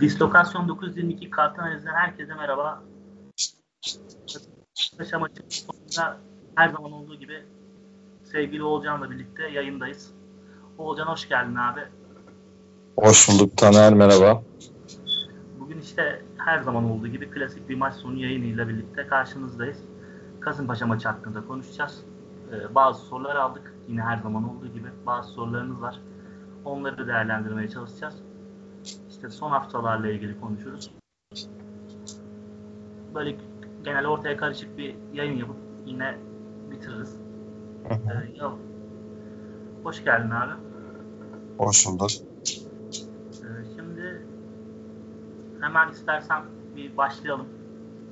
Dislokasyon 922 kartın analizden herkese merhaba. Paşa maçı sonunda her zaman olduğu gibi sevgili Oğulcan'la birlikte yayındayız. Oğulcan hoş geldin abi. Hoş bulduk Taner merhaba. Bugün işte her zaman olduğu gibi klasik bir maç sonu yayınıyla birlikte karşınızdayız. Kasımpaşa maçı hakkında konuşacağız. Ee, bazı sorular aldık. Yine her zaman olduğu gibi bazı sorularınız var. Onları değerlendirmeye çalışacağız. İşte son haftalarla ilgili konuşuruz. Böyle genel ortaya karışık bir yayın yapıp yine bitiririz. Ee, hoş geldin abi. Hoş bulduk. Ee, şimdi hemen istersen bir başlayalım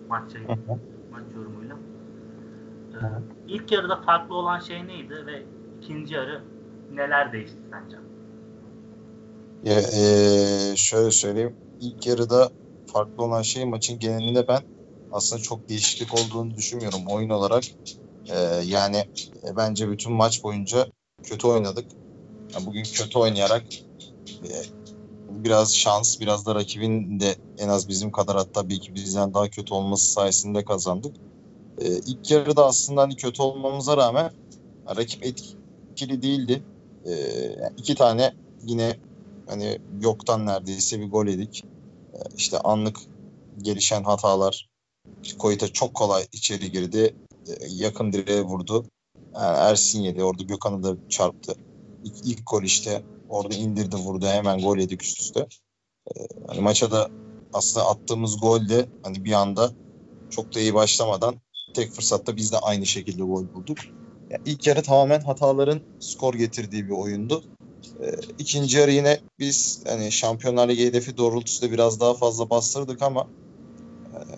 maç yayını, maç yorumuyla. Ee, ilk yarıda farklı olan şey neydi ve ikinci yarı neler değişti sence? Ya, e, şöyle söyleyeyim. İlk yarıda farklı olan şey maçın genelinde ben aslında çok değişiklik olduğunu düşünmüyorum oyun olarak. E, yani e, bence bütün maç boyunca kötü oynadık. Yani bugün kötü oynayarak e, biraz şans, biraz da rakibin de en az bizim kadar hatta belki bizden daha kötü olması sayesinde kazandık. E, ilk yarıda aslında hani kötü olmamıza rağmen rakip etkili değildi. E, yani iki tane yine hani yoktan neredeyse bir gol yedik. E, işte anlık gelişen hatalar. Koyta çok kolay içeri girdi. E, yakın direğe vurdu. Yani Ersin yedi. Orada Gökhan'ı da çarptı. İlk, ilk gol işte orada indirdi vurdu. Hemen gol yedik üst üste. Hani maça da aslında attığımız gol de hani bir anda çok da iyi başlamadan tek fırsatta biz de aynı şekilde gol bulduk. Yani ilk yarı tamamen hataların skor getirdiği bir oyundu. E, ikinci yarı yine biz hani Şampiyonlar Ligi hedefi doğrultusunda biraz daha fazla bastırdık ama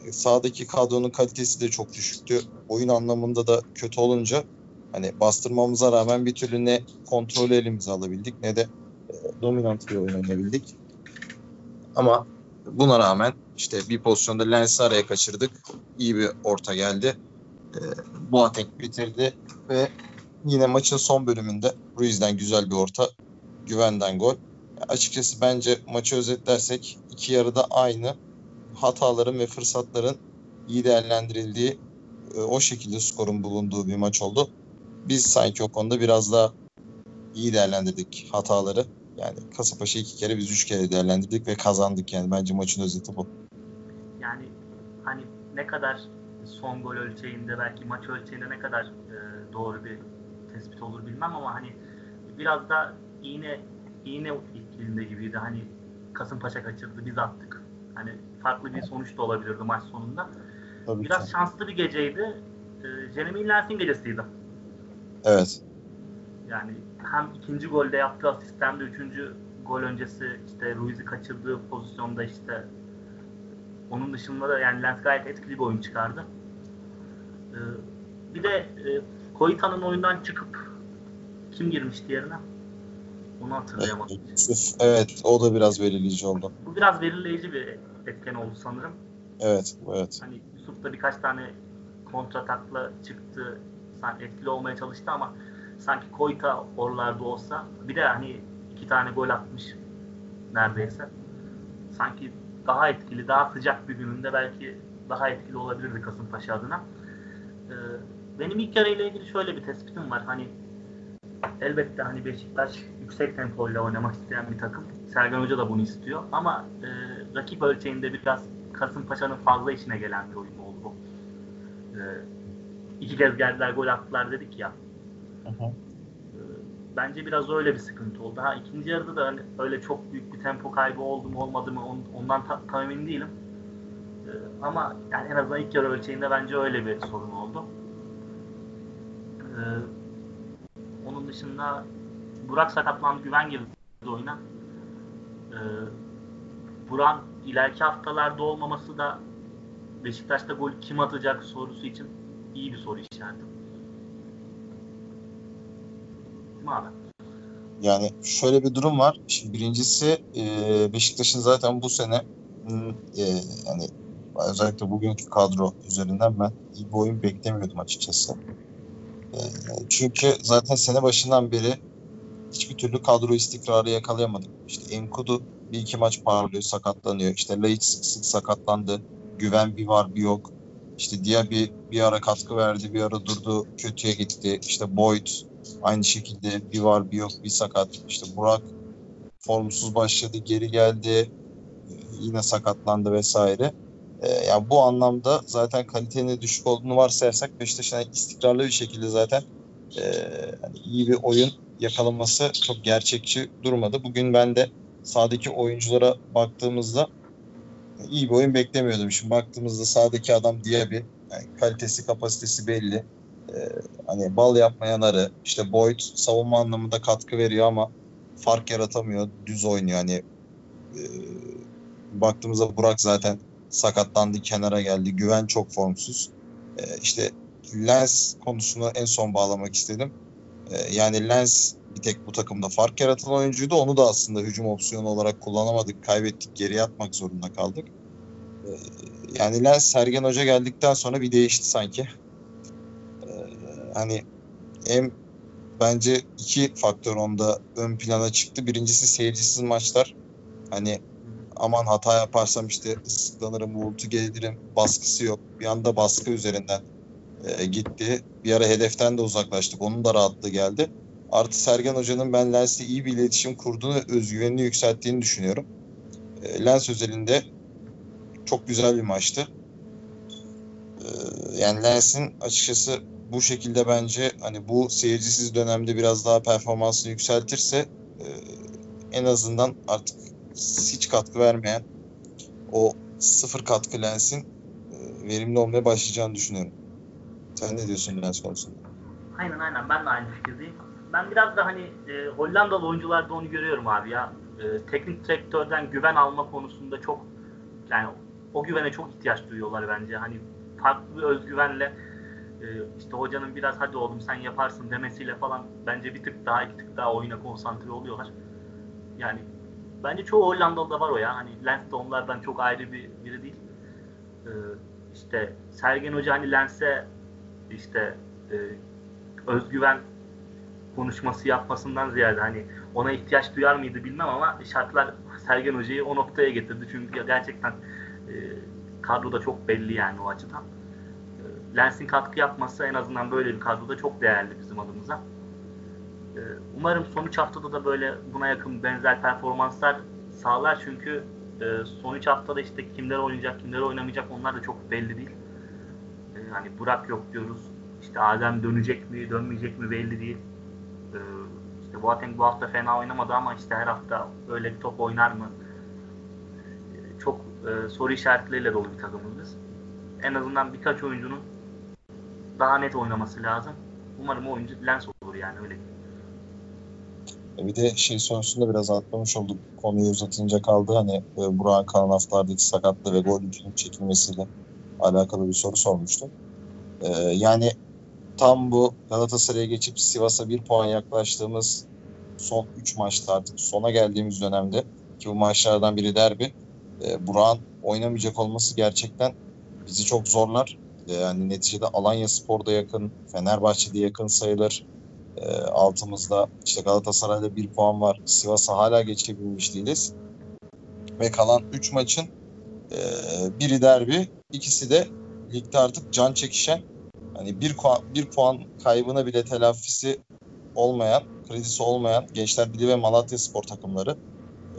e, sahadaki kadronun kalitesi de çok düşüktü. Oyun anlamında da kötü olunca hani bastırmamıza rağmen bir türlü ne kontrolü elimize alabildik ne de e, dominant bir oyun oynayabildik. Ama buna rağmen işte bir pozisyonda Lens'i araya kaçırdık. İyi bir orta geldi. E, Boateng bitirdi ve yine maçın son bölümünde Ruiz'den güzel bir orta güvenden gol. Açıkçası bence maçı özetlersek iki yarıda aynı hataların ve fırsatların iyi değerlendirildiği e, o şekilde skorun bulunduğu bir maç oldu. Biz sanki o konuda biraz daha iyi değerlendirdik hataları. Yani Kasımpaşa iki kere biz üç kere değerlendirdik ve kazandık yani bence maçın özeti bu. Yani hani ne kadar son gol ölçeğinde belki maç ölçeğinde ne kadar e, doğru bir tespit olur bilmem ama hani biraz da iğne iğne ikliminde gibiydi. Hani Kasımpaşa kaçırdı, biz attık. Hani farklı bir sonuç da olabilirdi maç sonunda. Tabii Biraz ki. şanslı bir geceydi. Ee, Jeremy Lens'in gecesiydi. Evet. Yani hem ikinci golde yaptığı asist hem de üçüncü gol öncesi işte Ruiz'i kaçırdığı pozisyonda işte onun dışında da yani Lens gayet etkili bir oyun çıkardı. Ee, bir de e, Koita'nın oyundan çıkıp kim girmişti yerine? Onu hatırlayamadım. Yusuf, evet o da biraz belirleyici oldu. Bu biraz belirleyici bir etken oldu sanırım. Evet, evet. Hani Yusuf da birkaç tane kontratakla çıktı. Sanki etkili olmaya çalıştı ama sanki Koyta oralarda olsa bir de hani iki tane gol atmış neredeyse. Sanki daha etkili, daha sıcak bir gününde belki daha etkili olabilirdi Kasımpaşa adına. Ee, benim ilk yarıyla ilgili şöyle bir tespitim var. Hani elbette hani Beşiktaş yüksek tempoyla oynamak isteyen bir takım. Sergen Hoca da bunu istiyor. Ama e, rakip ölçeğinde biraz Kasımpaşa'nın fazla işine gelen bir oyun oldu bu. E, iki kez geldiler gol attılar dedik ya. Hı hı. E, bence biraz öyle bir sıkıntı oldu. Ha ikinci yarıda da hani öyle çok büyük bir tempo kaybı oldu mu olmadı mı on- ondan ta- tam emin değilim. E, ama yani en azından ilk yarı ölçeğinde bence öyle bir sorun oldu. E, onun dışında Burak sakatlandı, Güven girdi oyuna. Ee, Buran ileriki haftalarda olmaması da Beşiktaş'ta gol kim atacak sorusu için iyi bir soru işareti. Değil abi? Yani şöyle bir durum var. Şimdi birincisi e, Beşiktaş'ın zaten bu sene e, yani özellikle bugünkü kadro üzerinden ben iyi bir oyun beklemiyordum açıkçası. Çünkü zaten sene başından beri hiçbir türlü kadro istikrarı yakalayamadık. İşte Enkudu bir iki maç parlıyor, sakatlanıyor. İşte Laiç sık sık sakatlandı. Güven bir var bir yok. İşte Diaby bir ara katkı verdi, bir ara durdu, kötüye gitti. İşte Boyd aynı şekilde bir var bir yok, bir sakat. İşte Burak formsuz başladı, geri geldi. Yine sakatlandı vesaire. Ee, yani bu anlamda zaten kalitenin düşük olduğunu varsayarsak Beşiktaş'ın yani istikrarlı bir şekilde zaten e, hani iyi bir oyun yakalaması çok gerçekçi durmadı. Bugün ben de sahadaki oyunculara baktığımızda iyi bir oyun beklemiyordum. Şimdi baktığımızda sahadaki adam Diaby yani kalitesi kapasitesi belli. Ee, hani bal yapmayan arı işte Boyd savunma anlamında katkı veriyor ama fark yaratamıyor. Düz oynuyor hani e, baktığımızda Burak zaten sakatlandı kenara geldi. Güven çok formsuz. E, işte Lens konusunu en son bağlamak istedim. E, yani Lens bir tek bu takımda fark yaratan oyuncuydu. Onu da aslında hücum opsiyonu olarak kullanamadık. Kaybettik. Geriye atmak zorunda kaldık. E, yani Lens Sergen Hoca geldikten sonra bir değişti sanki. E, hani hem bence iki faktör onda ön plana çıktı. Birincisi seyircisiz maçlar. Hani aman hata yaparsam işte ıslıklanırım, uğultu gelirim, baskısı yok. Bir anda baskı üzerinden e, gitti. Bir ara hedeften de uzaklaştık. Onun da rahatlığı geldi. Artı Sergen Hoca'nın ben Lens'le iyi bir iletişim kurduğunu, özgüvenini yükselttiğini düşünüyorum. E, Lens özelinde çok güzel bir maçtı. E, yani Lens'in açıkçası bu şekilde bence hani bu seyircisiz dönemde biraz daha performansını yükseltirse e, en azından artık hiç katkı vermeyen o sıfır katkı lensin e, verimli olmaya başlayacağını düşünüyorum. Sen ne diyorsun lens konusunda? Aynen aynen ben de aynı fikirdeyim. Ben biraz da hani e, Hollandalı oyuncularda onu görüyorum abi ya. E, teknik direktörden güven alma konusunda çok yani o güvene çok ihtiyaç duyuyorlar bence. Hani farklı bir özgüvenle e, işte hocanın biraz hadi oğlum sen yaparsın demesiyle falan bence bir tık daha iki tık daha oyuna konsantre oluyorlar. Yani bence çoğu Hollandalı'da var o ya. Hani Lens de onlardan çok ayrı bir biri değil. Ee, işte Sergen Hoca hani Lens'e işte e, özgüven konuşması yapmasından ziyade hani ona ihtiyaç duyar mıydı bilmem ama şartlar Sergen Hoca'yı o noktaya getirdi. Çünkü gerçekten e, kadroda çok belli yani o açıdan. E, Lens'in katkı yapması en azından böyle bir kadroda çok değerli bizim adımıza. E, umarım son 3 haftada da böyle buna yakın benzer performanslar sağlar çünkü e, son 3 haftada işte kimler oynayacak, kimler oynamayacak onlar da çok belli değil. E, hani Burak yok diyoruz. İşte Adem dönecek mi, dönmeyecek mi belli değil. E, işte Boateng bu hafta fena oynamadı ama işte her hafta öyle bir top oynar mı? Çok e, soru işaretleriyle dolu bir takımız biz. En azından birkaç oyuncunun daha net oynaması lazım. Umarım oyuncu Lens olur yani öyle diyeyim. Bir de şey sonrasında biraz atlamış olduk. Konuyu uzatınca kaldı. Hani e, Burak'ın kalan haftalardaki sakatlığı ve gol yükünün çekilmesiyle alakalı bir soru sormuştum. E, yani tam bu Galatasaray'a geçip Sivas'a bir puan yaklaştığımız son 3 maçta artık sona geldiğimiz dönemde ki bu maçlardan biri derbi e, Burak'ın oynamayacak olması gerçekten bizi çok zorlar. E, yani neticede Alanya Spor'da yakın, Fenerbahçe'de yakın sayılır. E, altımızda işte Galatasaray'da bir puan var. Sivas'a hala geçebilmiş değiliz. Ve kalan 3 maçın e, biri derbi, ikisi de ligde artık can çekişen hani bir, bir puan kaybına bile telafisi olmayan, kredisi olmayan Gençler Birliği ve Malatya Spor takımları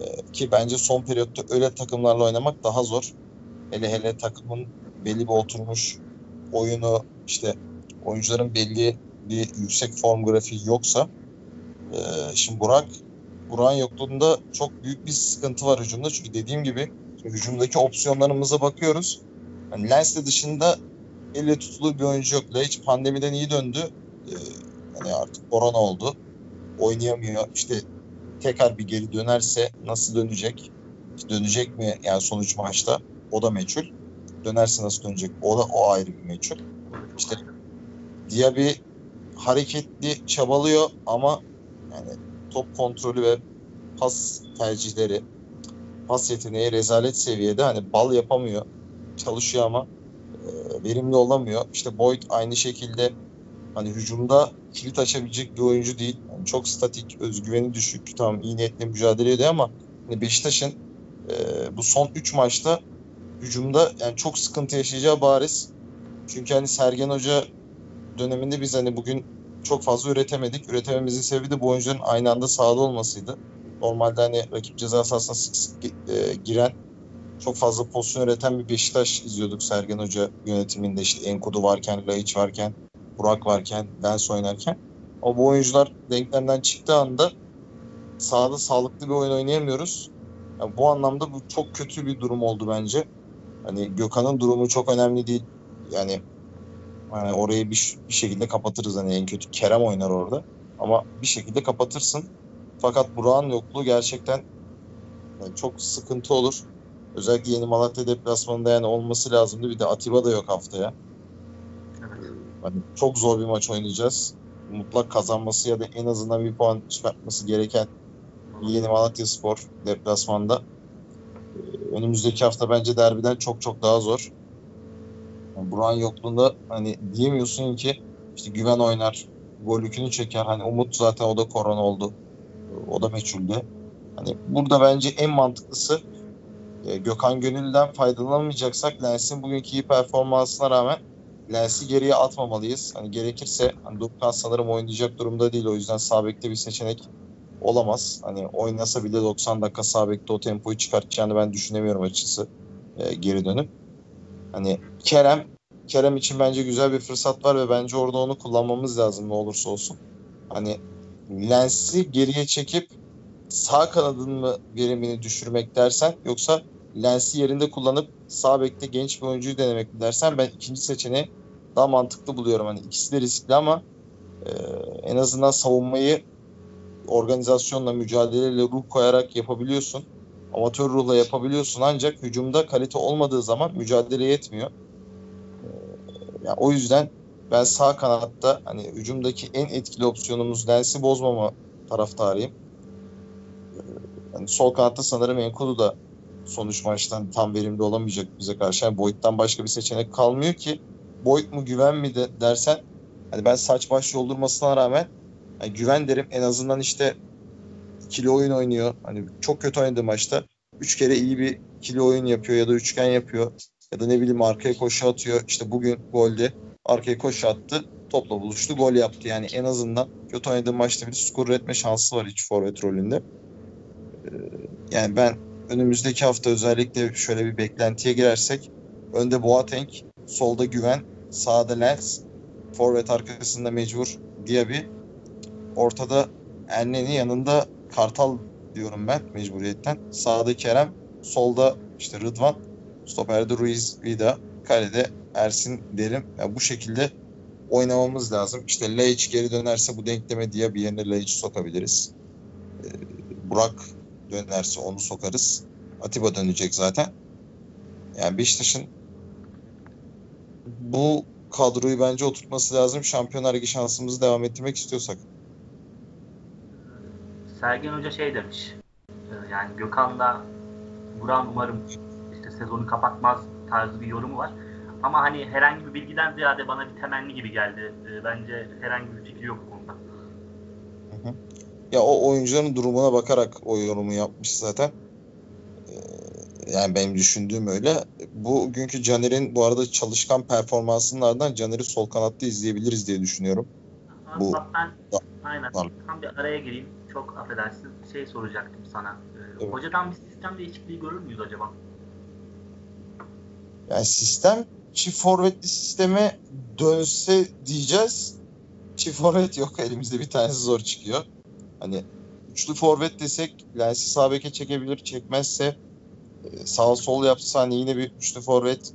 ee, ki bence son periyotta öyle takımlarla oynamak daha zor. Hele hele takımın belli bir oturmuş oyunu işte oyuncuların belli bir yüksek form grafiği yoksa e, şimdi Burak Burak'ın yokluğunda çok büyük bir sıkıntı var hücumda. Çünkü dediğim gibi hücumdaki opsiyonlarımıza bakıyoruz. Yani Lens'le dışında elle tutulur bir oyuncu yok. Hiç pandemiden iyi döndü. Ee, artık korona oldu. Oynayamıyor. İşte tekrar bir geri dönerse nasıl dönecek? Dönecek mi yani sonuç maçta? O da meçhul. Dönerse nasıl dönecek? O da o ayrı bir meçhul. İşte Diaby hareketli çabalıyor ama yani top kontrolü ve pas tercihleri pas yeteneği rezalet seviyede hani bal yapamıyor. Çalışıyor ama e, verimli olamıyor. İşte Boyd aynı şekilde hani hücumda kilit açabilecek bir oyuncu değil. Yani çok statik, özgüveni düşük. Tamam iyi niyetle mücadele ediyor ama hani Beşiktaş'ın e, bu son 3 maçta hücumda yani çok sıkıntı yaşayacağı bariz. Çünkü hani Sergen Hoca döneminde biz hani bugün çok fazla üretemedik. Üretememizin sebebi de bu oyuncuların aynı anda sahada olmasıydı. Normalde hani rakip ceza sahasına sık sık e, giren çok fazla pozisyon üreten bir Beşiktaş izliyorduk Sergen Hoca yönetiminde işte Enkudu varken, Laiç varken, Burak varken, Lens oynarken. Ama bu oyuncular denklemden çıktığı anda sahada sağlıklı bir oyun oynayamıyoruz. Yani bu anlamda bu çok kötü bir durum oldu bence. Hani Gökhan'ın durumu çok önemli değil. Yani yani orayı bir, bir şekilde kapatırız hani en kötü Kerem oynar orada. Ama bir şekilde kapatırsın. Fakat Burak'ın yokluğu gerçekten yani çok sıkıntı olur. Özellikle Yeni Malatya deplasmanında yani olması lazımdı. Bir de Atiba da yok haftaya. Hani çok zor bir maç oynayacağız. Mutlak kazanması ya da en azından bir puan çıkartması gereken Yeni Malatya Spor deplasmanda. Ee, Önümüzdeki hafta bence derbiden çok çok daha zor. Burak'ın yokluğunda hani diyemiyorsun ki işte güven oynar, gol yükünü çeker. Hani Umut zaten o da korona oldu. O da meçhulde. Hani burada bence en mantıklısı e, Gökhan Gönül'den faydalanamayacaksak Lens'in bugünkü iyi performansına rağmen Lens'i geriye atmamalıyız. Hani gerekirse hani Dukkan sanırım oynayacak durumda değil. O yüzden sağ bekte bir seçenek olamaz. Hani oynasa bile 90 dakika sağ bekte o tempoyu çıkartacağını ben düşünemiyorum açıkçası e, geri dönüp. Hani Kerem Kerem için bence güzel bir fırsat var ve bence orada onu kullanmamız lazım ne olursa olsun. Hani Lens'i geriye çekip sağ kanadın mı verimini düşürmek dersen yoksa Lens'i yerinde kullanıp sağ bekte genç bir oyuncuyu denemek mi dersen ben ikinci seçeneği daha mantıklı buluyorum. Hani ikisi de riskli ama e, en azından savunmayı organizasyonla, mücadeleyle ruh koyarak yapabiliyorsun. Amatör ruhla yapabiliyorsun ancak hücumda kalite olmadığı zaman mücadele yetmiyor. Yani o yüzden ben sağ kanatta hani hücumdaki en etkili opsiyonumuz Lens'i bozmama taraftarıyım. Yani sol kanatta sanırım Enkudu da sonuç maçtan tam verimli olamayacak bize karşı. Yani Boyd'dan başka bir seçenek kalmıyor ki. Boyd mu güven mi de dersen hani ben saç baş yoldurmasına rağmen yani güven derim en azından işte ikili oyun oynuyor. Hani çok kötü oynadığı maçta üç kere iyi bir ikili oyun yapıyor ya da üçgen yapıyor. Ya da ne bileyim arkaya koşu atıyor. İşte bugün golde arkaya koşu attı. Topla buluştu. Gol yaptı. Yani en azından kötü oynadığı maçta bir skor üretme şansı var iç forvet rolünde. Yani ben önümüzdeki hafta özellikle şöyle bir beklentiye girersek önde Boateng, solda Güven, sağda Lens, forvet arkasında mecbur Diaby, ortada Enneni yanında Kartal diyorum ben mecburiyetten. Sağda Kerem, solda işte Rıdvan, stoperde Ruiz Vida, kalede Ersin derim. Yani bu şekilde oynamamız lazım. İşte Laiç geri dönerse bu denkleme diye bir yerine Laiç sokabiliriz. Ee, Burak dönerse onu sokarız. Atiba dönecek zaten. Yani Beşiktaş'ın bu kadroyu bence oturtması lazım. Şampiyonlar Ligi şansımızı devam ettirmek istiyorsak. Sergen Hoca şey demiş. e, Yani Gökhan'la Buran umarım işte sezonu kapatmaz tarzı bir yorumu var. Ama hani herhangi bir bilgiden ziyade bana bir temenni gibi geldi. E, Bence herhangi bir fikri yok bu konuda. Hı hı. Ya o oyuncuların durumuna bakarak o yorumu yapmış zaten. Ee, Yani benim düşündüğüm öyle. Bugünkü Caner'in bu arada çalışkan performansının ardından Caner'i sol kanatta izleyebiliriz diye düşünüyorum. Bu- Bak ben Da- aynen Var. tam bir araya gireyim. Çok affedersin. Şey soracaktım sana. E, Evet. Hocadan bir sistem değişikliği görür müyüz acaba? Yani sistem çift forvetli sisteme dönse diyeceğiz. Çift forvet yok elimizde bir tanesi zor çıkıyor. Hani üçlü forvet desek Lens'i sağ beke çekebilir çekmezse e, sağ sol yapsa hani yine bir üçlü forvet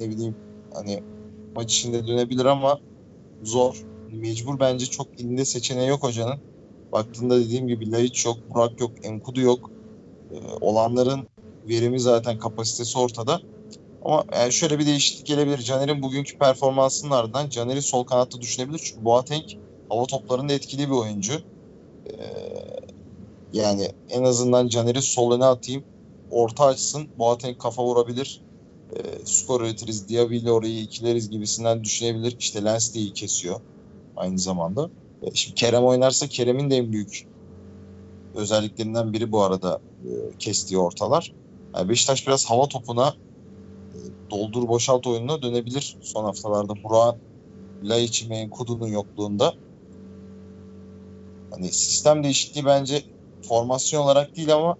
ne bileyim hani maç içinde dönebilir ama zor. Mecbur bence çok elinde seçeneği yok hocanın. Baktığında dediğim gibi Laiç yok, Burak yok, Enkudu yok. E, olanların verimi zaten kapasitesi ortada. Ama yani şöyle bir değişiklik gelebilir. Caner'in bugünkü performansının ardından Caner'i sol kanatta düşünebilir. Çünkü Boateng hava toplarında etkili bir oyuncu. Ee, yani en azından Caner'i sol öne atayım. Orta açsın. Boateng kafa vurabilir. Ee, skor üretiriz. Diaby ile orayı ikileriz gibisinden düşünebilir. İşte Lens de iyi kesiyor. Aynı zamanda. E, şimdi Kerem oynarsa Kerem'in de en büyük özelliklerinden biri bu arada e, kestiği ortalar. Yani Beşiktaş biraz hava topuna e, doldur boşalt oyununa dönebilir son haftalarda. Burak'ın Laiç'i ve Enkudu'nun yokluğunda. Hani sistem değişikliği bence formasyon olarak değil ama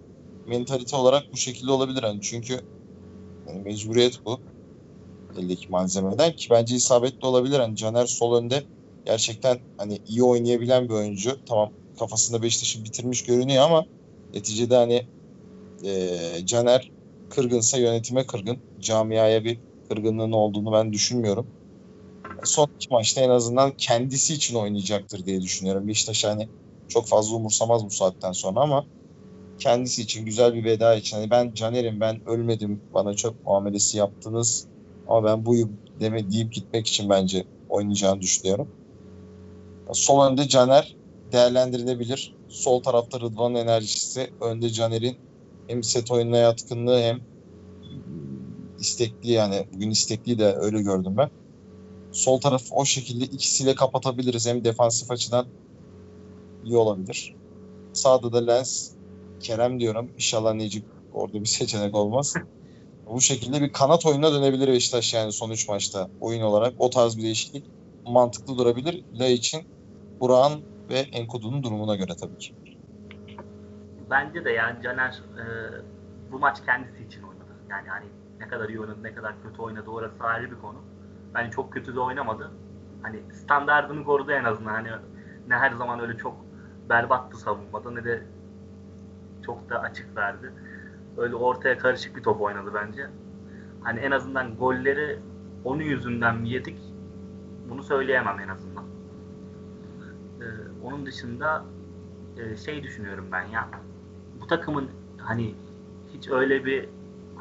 mentalite olarak bu şekilde olabilir. Hani çünkü yani mecburiyet bu. Eldeki malzemeden ki bence isabetli olabilir. Hani Caner sol önde gerçekten hani iyi oynayabilen bir oyuncu. Tamam kafasında Beşiktaş'ı bitirmiş görünüyor ama neticede hani e, Caner kırgınsa yönetime kırgın. Camiaya bir kırgınlığın olduğunu ben düşünmüyorum. Son iki maçta en azından kendisi için oynayacaktır diye düşünüyorum. Beşiktaş hani çok fazla umursamaz bu saatten sonra ama kendisi için güzel bir veda için. Hani ben Caner'im ben ölmedim bana çok muamelesi yaptınız ama ben buyum deme deyip gitmek için bence oynayacağını düşünüyorum. Sol önde Caner değerlendirilebilir. Sol tarafta Rıdvan'ın enerjisi. Önde Caner'in hem set oyununa yatkınlığı hem istekli yani bugün istekli de öyle gördüm ben. Sol taraf o şekilde ikisiyle kapatabiliriz. Hem defansif açıdan iyi olabilir. Sağda da Lens, Kerem diyorum. İnşallah Necip orada bir seçenek olmaz. Bu şekilde bir kanat oyununa dönebilir Beşiktaş yani son 3 maçta oyun olarak. O tarz bir değişiklik mantıklı durabilir. La için Burak'ın ve Enkudu'nun durumuna göre tabii ki. Bence de yani Caner e, bu maç kendisi için oynadı. Yani hani ne kadar iyi oynadı, ne kadar kötü oynadı orası ayrı bir konu. Bence çok kötü de oynamadı. Hani standartını korudu en azından. Hani ne her zaman öyle çok berbattı savunmada ne de çok da açık verdi. Öyle ortaya karışık bir top oynadı bence. Hani en azından golleri onun yüzünden mi yedik? Bunu söyleyemem en azından. Ee, onun dışında e, şey düşünüyorum ben ya. Bu takımın hani hiç öyle bir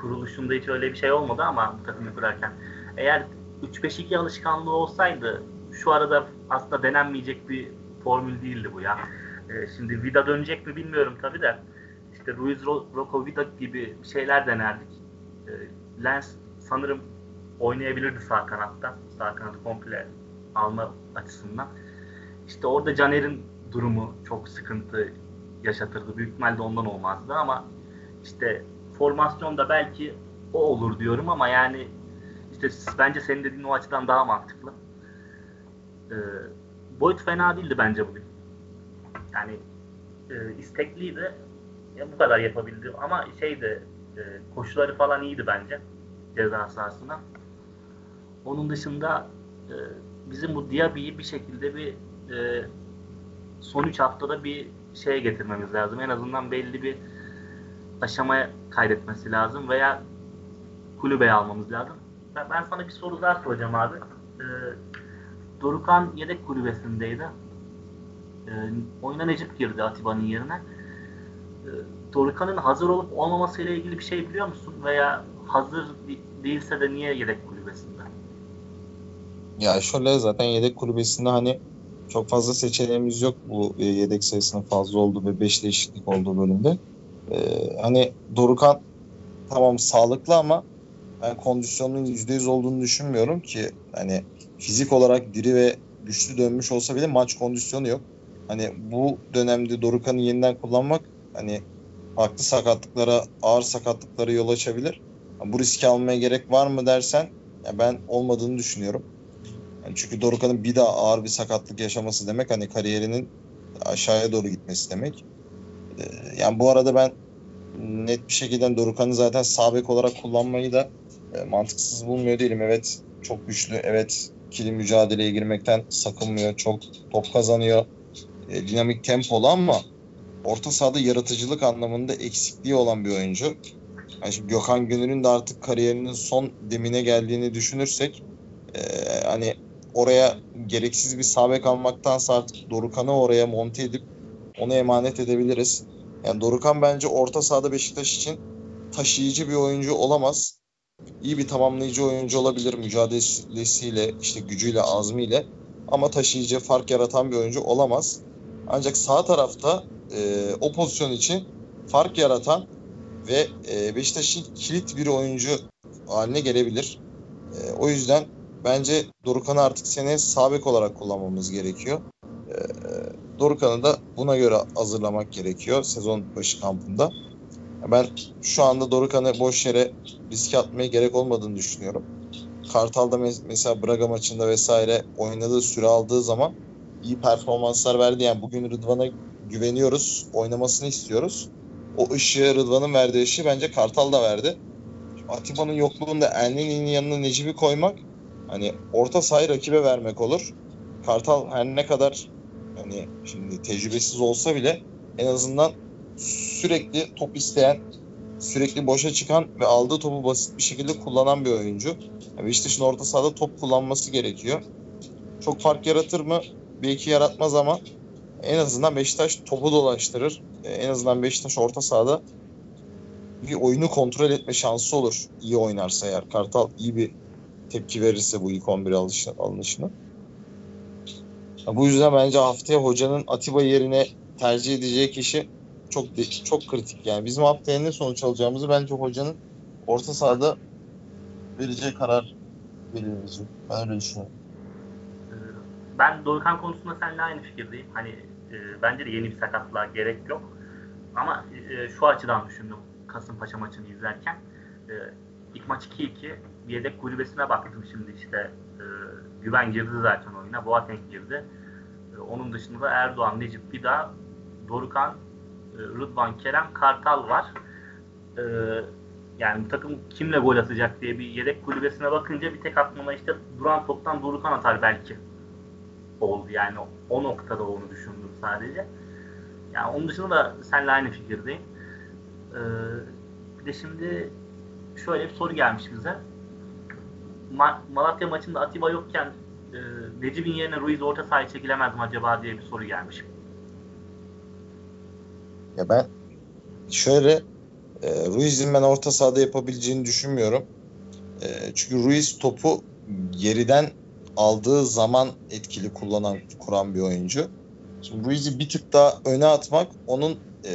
kuruluşunda hiç öyle bir şey olmadı ama bu takımı kurarken eğer 3-5-2 alışkanlığı olsaydı şu arada aslında denenmeyecek bir formül değildi bu ya. Ee, şimdi Vida dönecek mi bilmiyorum tabi de işte Ruiz Rocco Vida gibi şeyler denerdik. Ee, Lens sanırım oynayabilirdi sağ kanatta. Sağ kanadı komple alma açısından. İşte orada Caner'in durumu çok sıkıntı yaşatırdı. Büyük ihtimalle ondan olmazdı ama işte formasyonda belki o olur diyorum ama yani işte bence senin dediğin o açıdan daha mantıklı. Ee, boyut fena değildi bence bugün. Yani e, istekliydi. Ya bu kadar yapabildi ama şeydi e, koşuları falan iyiydi bence ceza sahasına. Onun dışında e, bizim bu Diaby'i bir şekilde bir e, son 3 haftada bir şeye getirmemiz lazım. En azından belli bir aşamaya kaydetmesi lazım veya kulübeye almamız lazım. Ben, ben sana bir soru daha soracağım abi. Ee, Dorukan yedek kulübesindeydi. Ee, oyuna Necip girdi Atiba'nın yerine. Ee, Dorukan'ın hazır olup olmaması ile ilgili bir şey biliyor musun? Veya hazır değilse de niye yedek kulübesinde? Ya şöyle zaten yedek kulübesinde hani çok fazla seçeneğimiz yok bu e, yedek sayısının fazla olduğu ve 5 değişiklik olduğu bölümde. Ee, hani Dorukan tamam sağlıklı ama ben kondisyonunun %100 olduğunu düşünmüyorum ki hani fizik olarak diri ve güçlü dönmüş olsa bile maç kondisyonu yok. Hani bu dönemde Dorukan'ı yeniden kullanmak hani farklı sakatlıklara, ağır sakatlıklara yol açabilir. bu riski almaya gerek var mı dersen ya ben olmadığını düşünüyorum. Yani çünkü Dorukan'ın bir daha ağır bir sakatlık yaşaması demek hani kariyerinin aşağıya doğru gitmesi demek. Ee, yani bu arada ben net bir şekilde Dorukan'ı zaten sağ bek olarak kullanmayı da e, mantıksız bulmuyor değilim. Evet çok güçlü. Evet ikili mücadeleye girmekten sakınmıyor. Çok top kazanıyor. E, dinamik tempolu ama orta sahada yaratıcılık anlamında eksikliği olan bir oyuncu. Yani şimdi Gökhan Gönül'ün de artık kariyerinin son demine geldiğini düşünürsek e, hani oraya gereksiz bir sabek almaktansa artık Dorukan'ı oraya monte edip onu emanet edebiliriz. Yani Dorukan bence orta sahada Beşiktaş için taşıyıcı bir oyuncu olamaz. İyi bir tamamlayıcı oyuncu olabilir mücadelesiyle, işte gücüyle, azmiyle. Ama taşıyıcı, fark yaratan bir oyuncu olamaz. Ancak sağ tarafta e, o pozisyon için fark yaratan ve e, Beşiktaş'ın kilit bir oyuncu haline gelebilir. E, o yüzden bence Dorukan'ı artık sene sabek olarak kullanmamız gerekiyor. E, Dorukan'ı da buna göre hazırlamak gerekiyor sezon başı kampında. Ben şu anda Dorukan'ı boş yere riske atmaya gerek olmadığını düşünüyorum. Kartal'da mes- mesela Braga maçında vesaire oynadığı süre aldığı zaman iyi performanslar verdi. Yani bugün Rıdvan'a güveniyoruz, oynamasını istiyoruz. O ışığı Rıdvan'ın verdiği ışığı bence Kartal da verdi. Atiba'nın yokluğunda Elneni'nin yanına Necip'i koymak hani orta sahayı rakibe vermek olur. Kartal her ne kadar hani şimdi tecrübesiz olsa bile en azından sürekli top isteyen, sürekli boşa çıkan ve aldığı topu basit bir şekilde kullanan bir oyuncu. Yani Beşiktaş'ın orta sahada top kullanması gerekiyor. Çok fark yaratır mı? Belki yaratmaz ama en azından Beşiktaş topu dolaştırır. En azından Beşiktaş orta sahada bir oyunu kontrol etme şansı olur. İyi oynarsa eğer. Kartal iyi bir tepki verirse bu ilk 11 alışına, alınışına. Bu yüzden bence haftaya hocanın Atiba yerine tercih edeceği kişi çok çok kritik. Yani bizim haftaya ne sonuç alacağımızı bence hocanın orta sahada vereceği karar belirleyecek. Ben öyle düşünüyorum. Ee, Ben Dorukhan konusunda seninle aynı fikirdeyim. Hani e, bence de yeni bir sakatlığa gerek yok. Ama e, şu açıdan düşündüm Kasımpaşa maçını izlerken. E, ilk maç 2-2 bir yedek kulübesine baktım şimdi işte. E, Güven girdi zaten oyuna. Boateng girdi. E, onun dışında Erdoğan, Necip Bida, Dorukan, e, Rıdvan Kerem, Kartal var. E, yani takım kimle gol atacak diye bir yedek kulübesine bakınca bir tek aklıma işte duran toptan Dorukan atar belki oldu yani o noktada onu düşündüm sadece. Yani onun dışında da seninle aynı fikirdeyim. Ee, bir de şimdi şöyle bir soru gelmiş bize. Ma- Malatya maçında Atiba yokken e, Necip'in yerine Ruiz orta sahaya çekilemez mi acaba diye bir soru gelmiş. Ya ben şöyle e, Ruiz'in ben orta sahada yapabileceğini düşünmüyorum. E, çünkü Ruiz topu geriden aldığı zaman etkili kullanan kuran bir oyuncu. Şimdi Ruiz'i bir tık daha öne atmak onun e,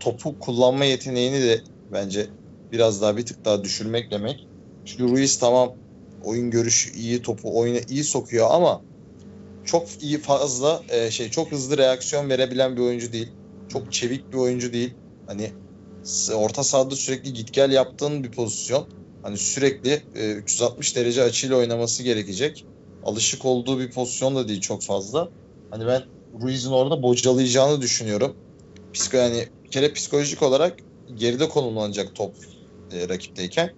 topu kullanma yeteneğini de bence biraz daha bir tık daha düşürmek demek. Çünkü Ruiz tamam oyun görüşü iyi, topu oyuna iyi sokuyor ama çok iyi fazla e, şey çok hızlı reaksiyon verebilen bir oyuncu değil. Çok çevik bir oyuncu değil. Hani orta sahada sürekli git gel yaptığın bir pozisyon. Hani sürekli e, 360 derece açıyla oynaması gerekecek. Alışık olduğu bir pozisyon da değil çok fazla. Hani ben Ruiz'in orada bocalayacağını düşünüyorum. Psiko yani bir kere psikolojik olarak geride konumlanacak top e, rakipteyken.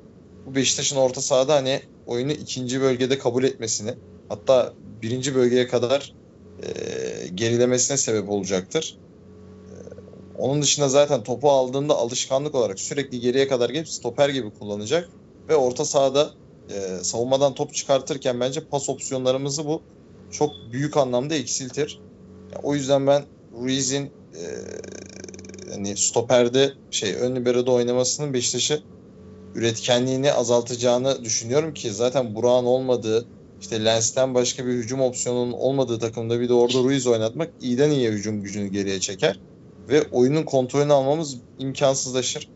Bu Beşiktaş'ın orta sahada hani oyunu ikinci bölgede kabul etmesini hatta birinci bölgeye kadar e, gerilemesine sebep olacaktır. Onun dışında zaten topu aldığında alışkanlık olarak sürekli geriye kadar gelip stoper gibi kullanacak ve orta sahada e, savunmadan top çıkartırken bence pas opsiyonlarımızı bu çok büyük anlamda eksiltir. Ya, o yüzden ben Ruiz'in e, hani stoperde şey ön libero'da oynamasının Beşiktaş'ı üretkenliğini azaltacağını düşünüyorum ki zaten Burak'ın olmadığı işte Lens'ten başka bir hücum opsiyonunun olmadığı takımda bir de orada Ruiz oynatmak iyiden iyiye hücum gücünü geriye çeker. Ve oyunun kontrolünü almamız imkansızlaşır.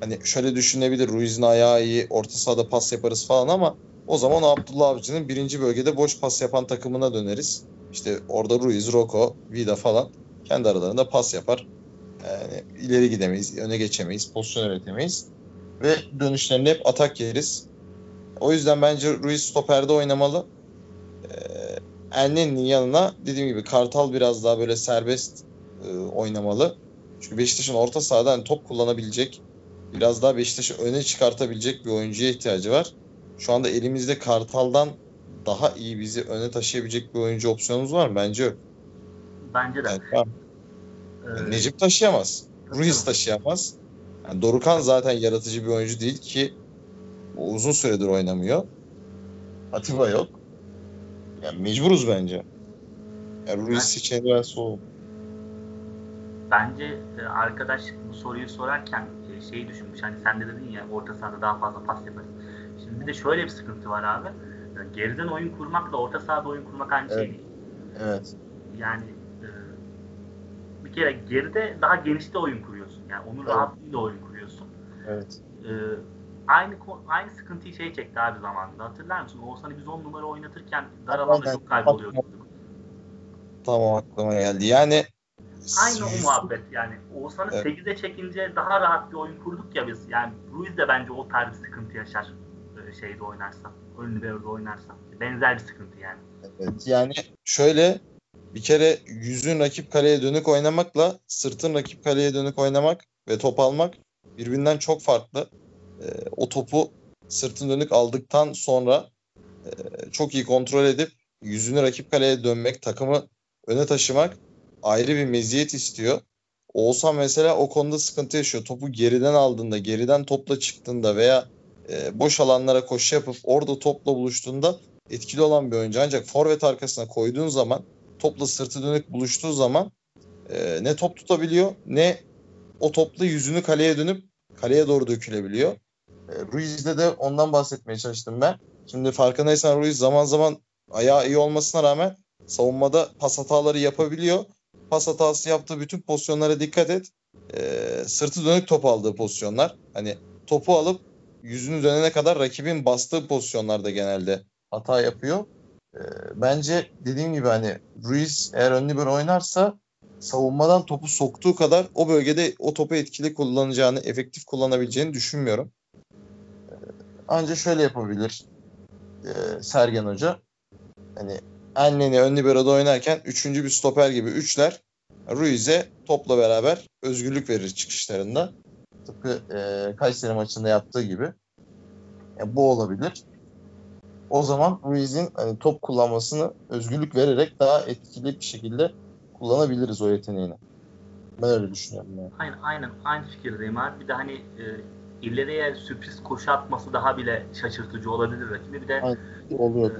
Hani şöyle düşünebilir Ruiz'in ayağı iyi orta sahada pas yaparız falan ama o zaman Abdullah Avcı'nın birinci bölgede boş pas yapan takımına döneriz. İşte orada Ruiz, Roko, Vida falan kendi aralarında pas yapar. Yani ileri gidemeyiz, öne geçemeyiz, pozisyon üretemeyiz. Ve dönüşlerinde hep atak yeriz. O yüzden bence Ruiz stoperde oynamalı. Ee, Elneni'nin yanına dediğim gibi Kartal biraz daha böyle serbest e, oynamalı. Çünkü Beşiktaş'ın orta sahada hani top kullanabilecek, biraz daha Beşiktaş'ı öne çıkartabilecek bir oyuncuya ihtiyacı var. Şu anda elimizde Kartal'dan daha iyi bizi öne taşıyabilecek bir oyuncu opsiyonumuz var mı? Bence yok. Bence de. Yani. Ee, Necip taşıyamaz. Ruiz taşıyamaz. Yani Dorukan zaten yaratıcı bir oyuncu değil ki uzun süredir oynamıyor. Atiba yok. Yani mecburuz bence. Yani Ruiz seçeneği ben soğuk. Bence e, arkadaş bu soruyu sorarken e, şeyi düşünmüş. Hani sen de dedin ya orta sahada daha fazla pas yaparız. Şimdi bir de şöyle bir sıkıntı var abi. Geriden oyun kurmakla orta sahada oyun kurmak aynı şey Evet. değil. Evet. Yani e, bir kere geride daha genişte oyun kuruyorsun. Yani onun Evet. rahatlığıyla oyun kuruyorsun. Evet. E, aynı aynı sıkıntıyı şey çekti abi zamanında. Hatırlar mısın? Oğuzhan'ı biz 10 numara oynatırken dar alanda çok kayboluyorduk. Tamam aklıma geldi. Yani Aynı o muhabbet yani. Oğuzhan'ı Evet. 8'e çekince daha rahat bir oyun kurduk ya biz. Yani Ruiz de bence o tarz bir sıkıntı yaşar. e, Şeyde oynarsa. Ön libero'da oynarsa. Benzer bir sıkıntı yani. Evet, yani şöyle bir kere yüzün rakip kaleye dönük oynamakla sırtın rakip kaleye dönük oynamak ve top almak birbirinden çok farklı. Ee, o topu sırtın dönük aldıktan sonra e, çok iyi kontrol edip yüzünü rakip kaleye dönmek, takımı öne taşımak ayrı bir meziyet istiyor. Oğuzhan mesela o konuda sıkıntı yaşıyor. Topu geriden aldığında, geriden topla çıktığında veya e, boş alanlara koşu yapıp orada topla buluştuğunda etkili olan bir oyuncu. Ancak forvet arkasına koyduğun zaman topla sırtı dönük buluştuğu zaman e, ne top tutabiliyor ne o topla yüzünü kaleye dönüp kaleye doğru dökülebiliyor. E, Ruiz'de de ondan bahsetmeye çalıştım ben. Şimdi farkındaysan Ruiz zaman zaman ayağı iyi olmasına rağmen savunmada pas hataları yapabiliyor. Pas hatası yaptığı bütün pozisyonlara dikkat et. E, sırtı dönük top aldığı pozisyonlar. Hani topu alıp yüzünü dönene kadar rakibin bastığı pozisyonlarda genelde hata yapıyor. Ee, bence dediğim gibi hani Ruiz eğer ön libero oynarsa savunmadan topu soktuğu kadar o bölgede o topu etkili kullanacağını, efektif kullanabileceğini düşünmüyorum. Ee, ancak şöyle yapabilir e, Sergen Hoca. Hani Enlen'i ön libero'da oynarken üçüncü bir stoper gibi üçler Ruiz'e topla beraber özgürlük verir çıkışlarında. Tıpkı e, Kayseri maçında yaptığı gibi. E, bu olabilir. O zaman Ruiz'in hani, top kullanmasını özgürlük vererek daha etkili bir şekilde kullanabiliriz o yeteneğini. Ben öyle düşünüyorum yani. Aynen aynen aynı fikirdeyim abi. Bir de hani e, ileriye sürpriz koşu atması daha bile şaşırtıcı olabilir rakibi. Bir de Aynen. Oluyor.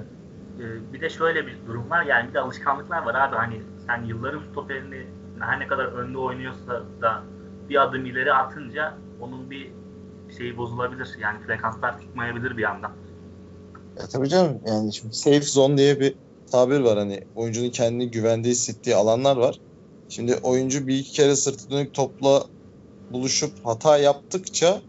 e, bir de şöyle bir durum var yani bir de alışkanlıklar var abi hani sen yılların stoperini her ne kadar önde oynuyorsa da bir adım ileri atınca onun bir şeyi bozulabilir. Yani frekanslar tutmayabilir bir anda. Ya tabii canım yani şimdi safe zone diye bir tabir var hani oyuncunun kendini güvende hissettiği alanlar var. Şimdi oyuncu bir iki kere sırtı dönük topla buluşup hata yaptıkça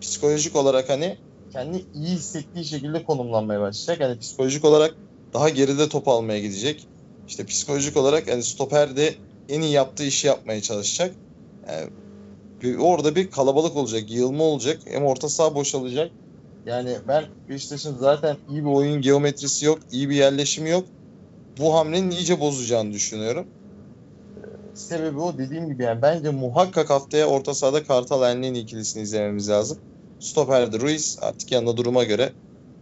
psikolojik olarak hani kendini iyi hissettiği şekilde konumlanmaya başlayacak. Yani psikolojik olarak daha geride top almaya gidecek. İşte psikolojik olarak yani stoper de en iyi yaptığı işi yapmaya çalışacak. Yani bir- orada bir kalabalık olacak, yığılma olacak. Hem orta saha boşalacak. Yani ben Beşiktaş'ın zaten iyi bir oyun geometrisi yok, iyi bir yerleşimi yok. Bu hamlenin iyice bozacağını düşünüyorum. Sebebi o dediğim gibi yani bence muhakkak haftaya orta sahada Kartal Enlin ikilisini izlememiz lazım. Stoper'de Ruiz artık yanında duruma göre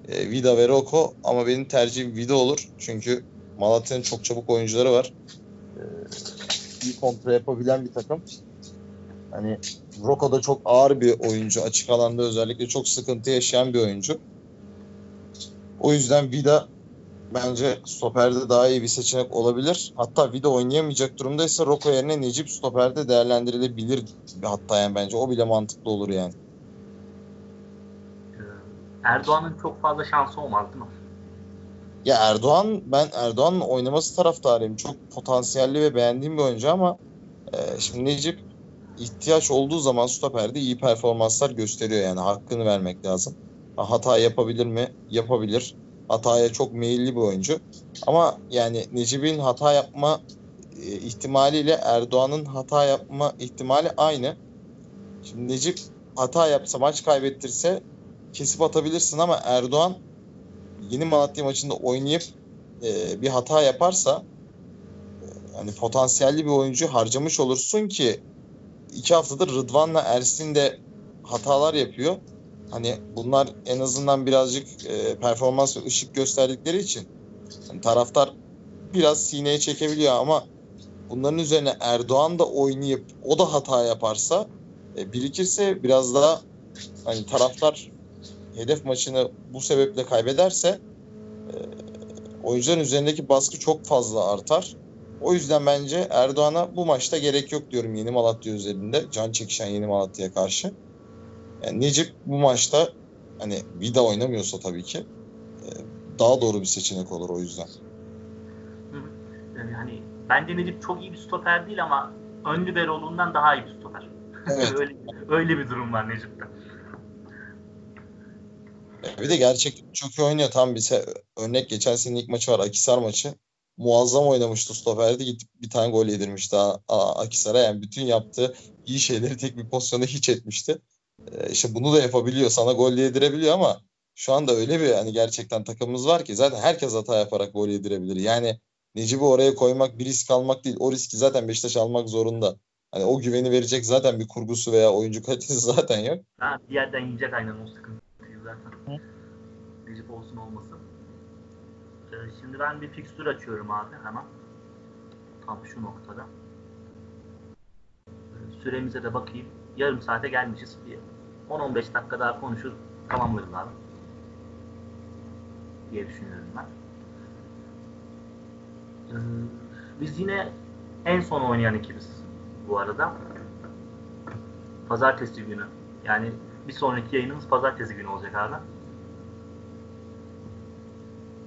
e, Vida ve Rocco ama benim tercihim Vida olur. Çünkü Malatya'nın çok çabuk oyuncuları var. Ee, iyi kontra yapabilen bir takım. Hani Rocco da çok ağır bir oyuncu. Açık alanda özellikle çok sıkıntı yaşayan bir oyuncu. O yüzden Vida bence stoperde daha iyi bir seçenek olabilir. Hatta Vida oynayamayacak durumdaysa Rocco yerine Necip stoperde değerlendirilebilir. Hatta yani bence o bile mantıklı olur yani. E, Erdoğan'ın çok fazla şansı olmaz değil mi? Ya Erdoğan ben Erdoğan'ın oynaması taraftarıyım. Çok potansiyelli ve beğendiğim bir oyuncu ama e, şimdi Necip ihtiyaç olduğu zaman stoperde iyi performanslar gösteriyor yani hakkını vermek lazım. Ha, Hata yapabilir mi? Yapabilir. Hataya çok meyilli bir oyuncu. Ama yani Necip'in hata yapma e, ihtimaliyle Erdoğan'ın hata yapma ihtimali aynı. Şimdi Necip hata yapsa maç kaybettirse kesip atabilirsin ama Erdoğan yeni Malatya maçında oynayıp e, bir hata yaparsa e, hani potansiyelli bir oyuncu harcamış olursun ki iki haftadır Rıdvan'la Ersin de hatalar yapıyor. Hani bunlar en azından birazcık e, performans ve ışık gösterdikleri için hani taraftar biraz sineye çekebiliyor ama bunların üzerine Erdoğan da oynayıp o da hata yaparsa e, birikirse biraz daha hani taraftar hedef maçını bu sebeple kaybederse e, oyuncuların üzerindeki baskı çok fazla artar. O yüzden bence Erdoğan'a bu maçta gerek yok diyorum Yeni Malatya üzerinde. Can çekişen Yeni Malatya'ya karşı. Yani Necip bu maçta hani Vida oynamıyorsa tabii ki e, daha doğru bir seçenek olur o yüzden. Yani hani bence Necip çok iyi bir stoper değil ama ön libero'luğundan daha iyi bir stoper. Evet. öyle, öyle bir durum var Necip'te. E, Bir de gerçekten çok iyi oynuyor. Tam bir se- örnek geçen sene ilk maçı var Akisar maçı. Muazzam oynamıştı stoperde gidip bir tane gol yedirmişti Akisar'a. Yani bütün yaptığı iyi şeyleri tek bir pozisyonda hiç etmişti. Ee, işte bunu da yapabiliyor. Sana gol yedirebiliyor ama şu anda öyle bir hani gerçekten takımımız var ki zaten herkes hata yaparak gol yedirebilir. Yani Necip'i oraya koymak bir risk almak değil. O riski zaten Beşiktaş almak zorunda. Hani o güveni verecek zaten bir kurgusu veya oyuncu kalitesi zaten yok. Ha, bir yerden yiyecek aynen o sıkıntıyı zaten olsun olmasın. Ee, şimdi ben bir fikstür açıyorum abi hemen. Tam şu noktada. Ee, süremize de bakayım. Yarım saate gelmişiz. Bir 10-15 dakika daha konuşur tamamlarız abi. Diye düşünüyorum ben. Ee, biz yine en son oynayan ekibiz bu arada. Pazartesi günü. Yani bir sonraki yayınımız pazartesi günü olacak abi.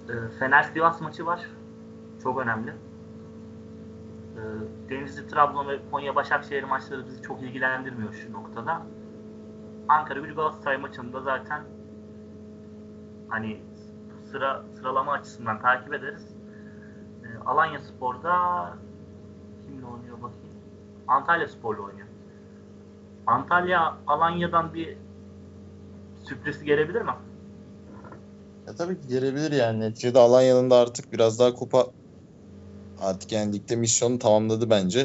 Ee, Fener Sivas maçı var. Çok önemli. Ee, Denizli, Trabzon ve Konya Başakşehir maçları bizi çok ilgilendirmiyor şu noktada. Ankara Gücü Galatasaray maçında zaten hani sıra sıralama açısından takip ederiz. Ee, Alanya Spor'da kimle oynuyor bakayım. Antalya Spor'la oynuyor. Antalya Alanya'dan bir sürpriz gelebilir mi? Ya tabii ki gelebilir yani. Neticede Alanya'nın da artık biraz daha kupa artık yani ligde misyonu tamamladı bence.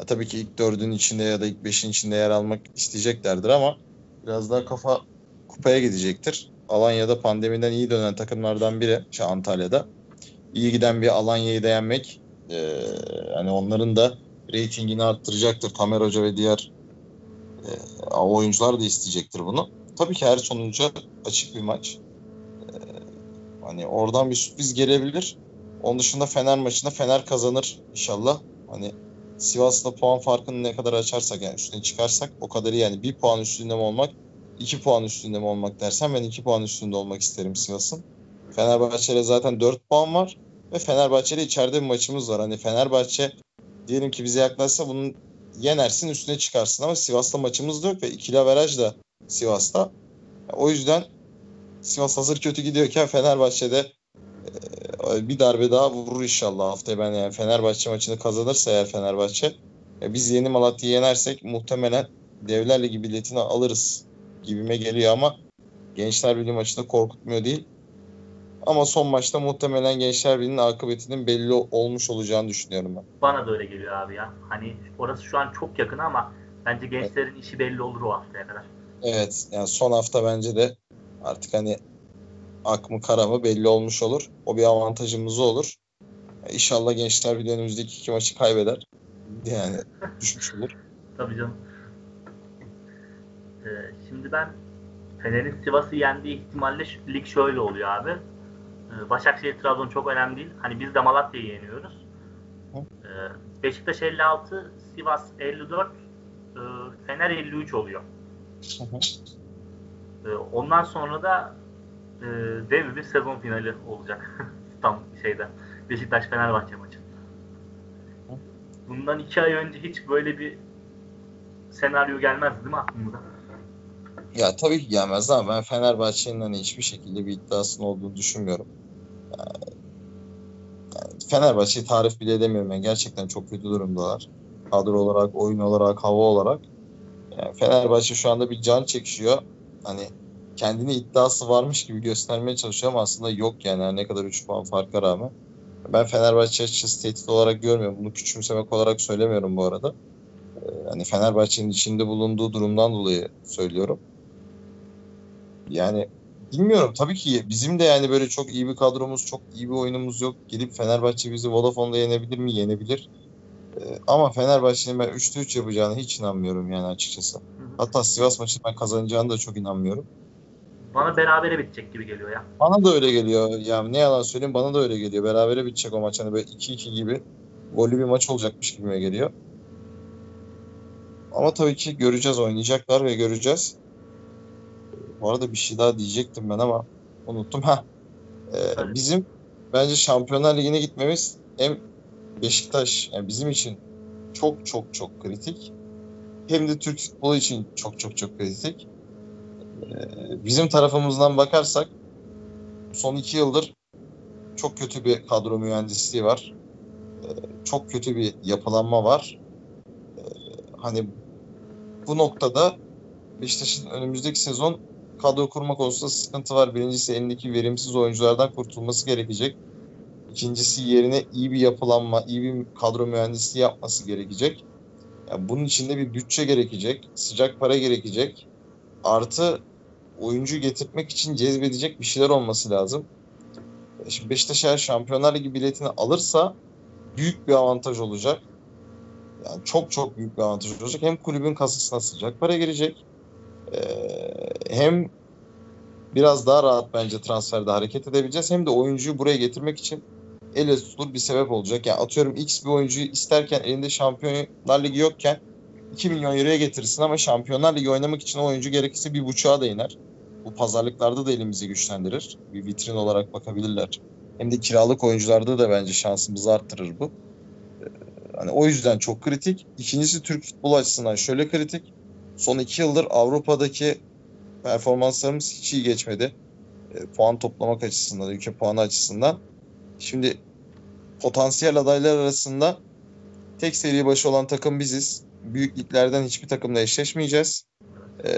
Ya tabii ki ilk dördün içinde ya da ilk beşin içinde yer almak isteyeceklerdir ama biraz daha kafa kupaya gidecektir. Alanya'da pandemiden iyi dönen takımlardan biri. Şu Antalya'da. iyi giden bir Alanya'yı da yenmek e, hani onların da reytingini arttıracaktır. Tamer Hoca ve diğer e, oyuncular da isteyecektir bunu. Tabii ki her sonuca açık bir maç. Hani oradan bir sürpriz gelebilir. Onun dışında Fener maçında Fener kazanır inşallah. Hani Sivas'la puan farkını ne kadar açarsak yani üstüne çıkarsak o kadar iyi. Yani bir puan üstünde mi olmak, iki puan üstünde mi olmak dersen ben iki puan üstünde olmak isterim Sivas'ın. Fenerbahçe'de zaten dört puan var ve Fenerbahçe'de içeride bir maçımız var. Hani Fenerbahçe diyelim ki bize yaklaşsa bunun yenersin üstüne çıkarsın ama Sivas'ta maçımız da yok ve ikili averaj da Sivas'ta. O yüzden Sivas hazır kötü gidiyorken Fenerbahçe'de e, bir darbe daha vurur inşallah haftaya ben yani Fenerbahçe maçını kazanırsa eğer Fenerbahçe e, biz yeni Malatya'yı yenersek muhtemelen Devler Ligi biletini alırız gibime geliyor ama Gençler Birliği maçında korkutmuyor değil. Ama son maçta muhtemelen Gençler Birliği'nin akıbetinin belli olmuş olacağını düşünüyorum ben. Bana da öyle geliyor abi ya. Hani orası şu an çok yakın ama bence gençlerin evet. işi belli olur o haftaya kadar. Evet yani son hafta bence de artık hani ak mı kara mı belli olmuş olur. O bir avantajımız olur. İnşallah Gençler Birliği önümüzdeki iki maçı kaybeder. Yani düşmüş olur. Tabii canım. Ee, şimdi ben Fener'in Sivas'ı yendiği ihtimalle lig şöyle oluyor abi. Ee, Başakşehir Trabzon çok önemli değil. Hani biz de Malatya'yı yeniyoruz. Ee, Beşiktaş 56, Sivas 54, e, Fener 53 oluyor. Ee, ondan sonra da e, dev bir sezon finali olacak. Tam şeyde Beşiktaş Fenerbahçe maçı. Bundan iki ay önce hiç böyle bir senaryo gelmez değil mi aklımıza? Ya tabii ki gelmez ama ben Fenerbahçe'nin hani hiçbir şekilde bir iddiasının olduğunu düşünmüyorum. Yani, Fenerbahçe'yi tarif bile edemiyorum. Yani gerçekten çok kötü durumdalar. Kadro olarak, oyun olarak, hava olarak. Yani Fenerbahçe şu anda bir can çekişiyor. Hani kendini iddiası varmış gibi göstermeye çalışıyor ama aslında yok yani ne kadar 3 puan farka rağmen. Ben Fenerbahçe açıkçası tehdit olarak görmüyorum. Bunu küçümsemek olarak söylemiyorum bu arada. Hani Fenerbahçe'nin içinde bulunduğu durumdan dolayı söylüyorum. Yani bilmiyorum tabii ki bizim de yani böyle çok iyi bir kadromuz, çok iyi bir oyunumuz yok. Gidip Fenerbahçe bizi Vodafone'da yenebilir mi? Yenebilir. Ee, ama Fenerbahçe'nin ben 3'te 3 yapacağını hiç inanmıyorum yani açıkçası. Hatta Sivas maçını ben kazanacağını da çok inanmıyorum. Bana berabere bitecek gibi geliyor ya. Bana da öyle geliyor. Ya ne yalan söyleyeyim bana da öyle geliyor. Berabere bitecek o maç. Hani böyle 2-2 gibi gollü bir maç olacakmış gibime geliyor. Ama tabii ki göreceğiz oynayacaklar ve göreceğiz. Bu arada bir şey daha diyecektim ben ama unuttum. Ha. Ee, bizim bence Şampiyonlar Ligi'ne gitmemiz hem Beşiktaş yani bizim için çok çok çok kritik. Hem de Türk futbolu için çok çok çok kritik. Ee, bizim tarafımızdan bakarsak son iki yıldır çok kötü bir kadro mühendisliği var. çok kötü bir yapılanma var. E, hani bu noktada Beşiktaş'ın önümüzdeki sezon kadro kurma konusunda sıkıntı var. Birincisi elindeki verimsiz oyunculardan kurtulması gerekecek. İkincisi yerine iyi bir yapılanma, iyi bir kadro mühendisliği yapması gerekecek. Yani bunun içinde bir bütçe gerekecek, sıcak para gerekecek. Artı oyuncu getirmek için cezbedecek bir şeyler olması lazım. Şimdi Beşiktaş eğer Şampiyonlar Ligi biletini alırsa büyük bir avantaj olacak. Yani çok çok büyük bir avantaj olacak. Hem kulübün kasasına sıcak para girecek. Ee, hem biraz daha rahat bence transferde hareket edebileceğiz. Hem de oyuncuyu buraya getirmek için elle tutulur bir sebep olacak. Yani atıyorum X bir oyuncuyu isterken elinde Şampiyonlar Ligi yokken 2 milyon euroya getirirsin ama Şampiyonlar Ligi oynamak için o oyuncu gerekirse bir buçuğa da iner. Bu pazarlıklarda da elimizi güçlendirir. Bir vitrin olarak bakabilirler. Hem de kiralık oyuncularda da bence şansımızı arttırır bu. Ee, hani o yüzden çok kritik. İkincisi Türk futbol açısından şöyle kritik. Son iki yıldır Avrupa'daki performanslarımız hiç iyi geçmedi. E, puan toplamak açısından, ülke puanı açısından. Şimdi potansiyel adaylar arasında tek seri başı olan takım biziz. Büyük liglerden hiçbir takımla eşleşmeyeceğiz. Ee,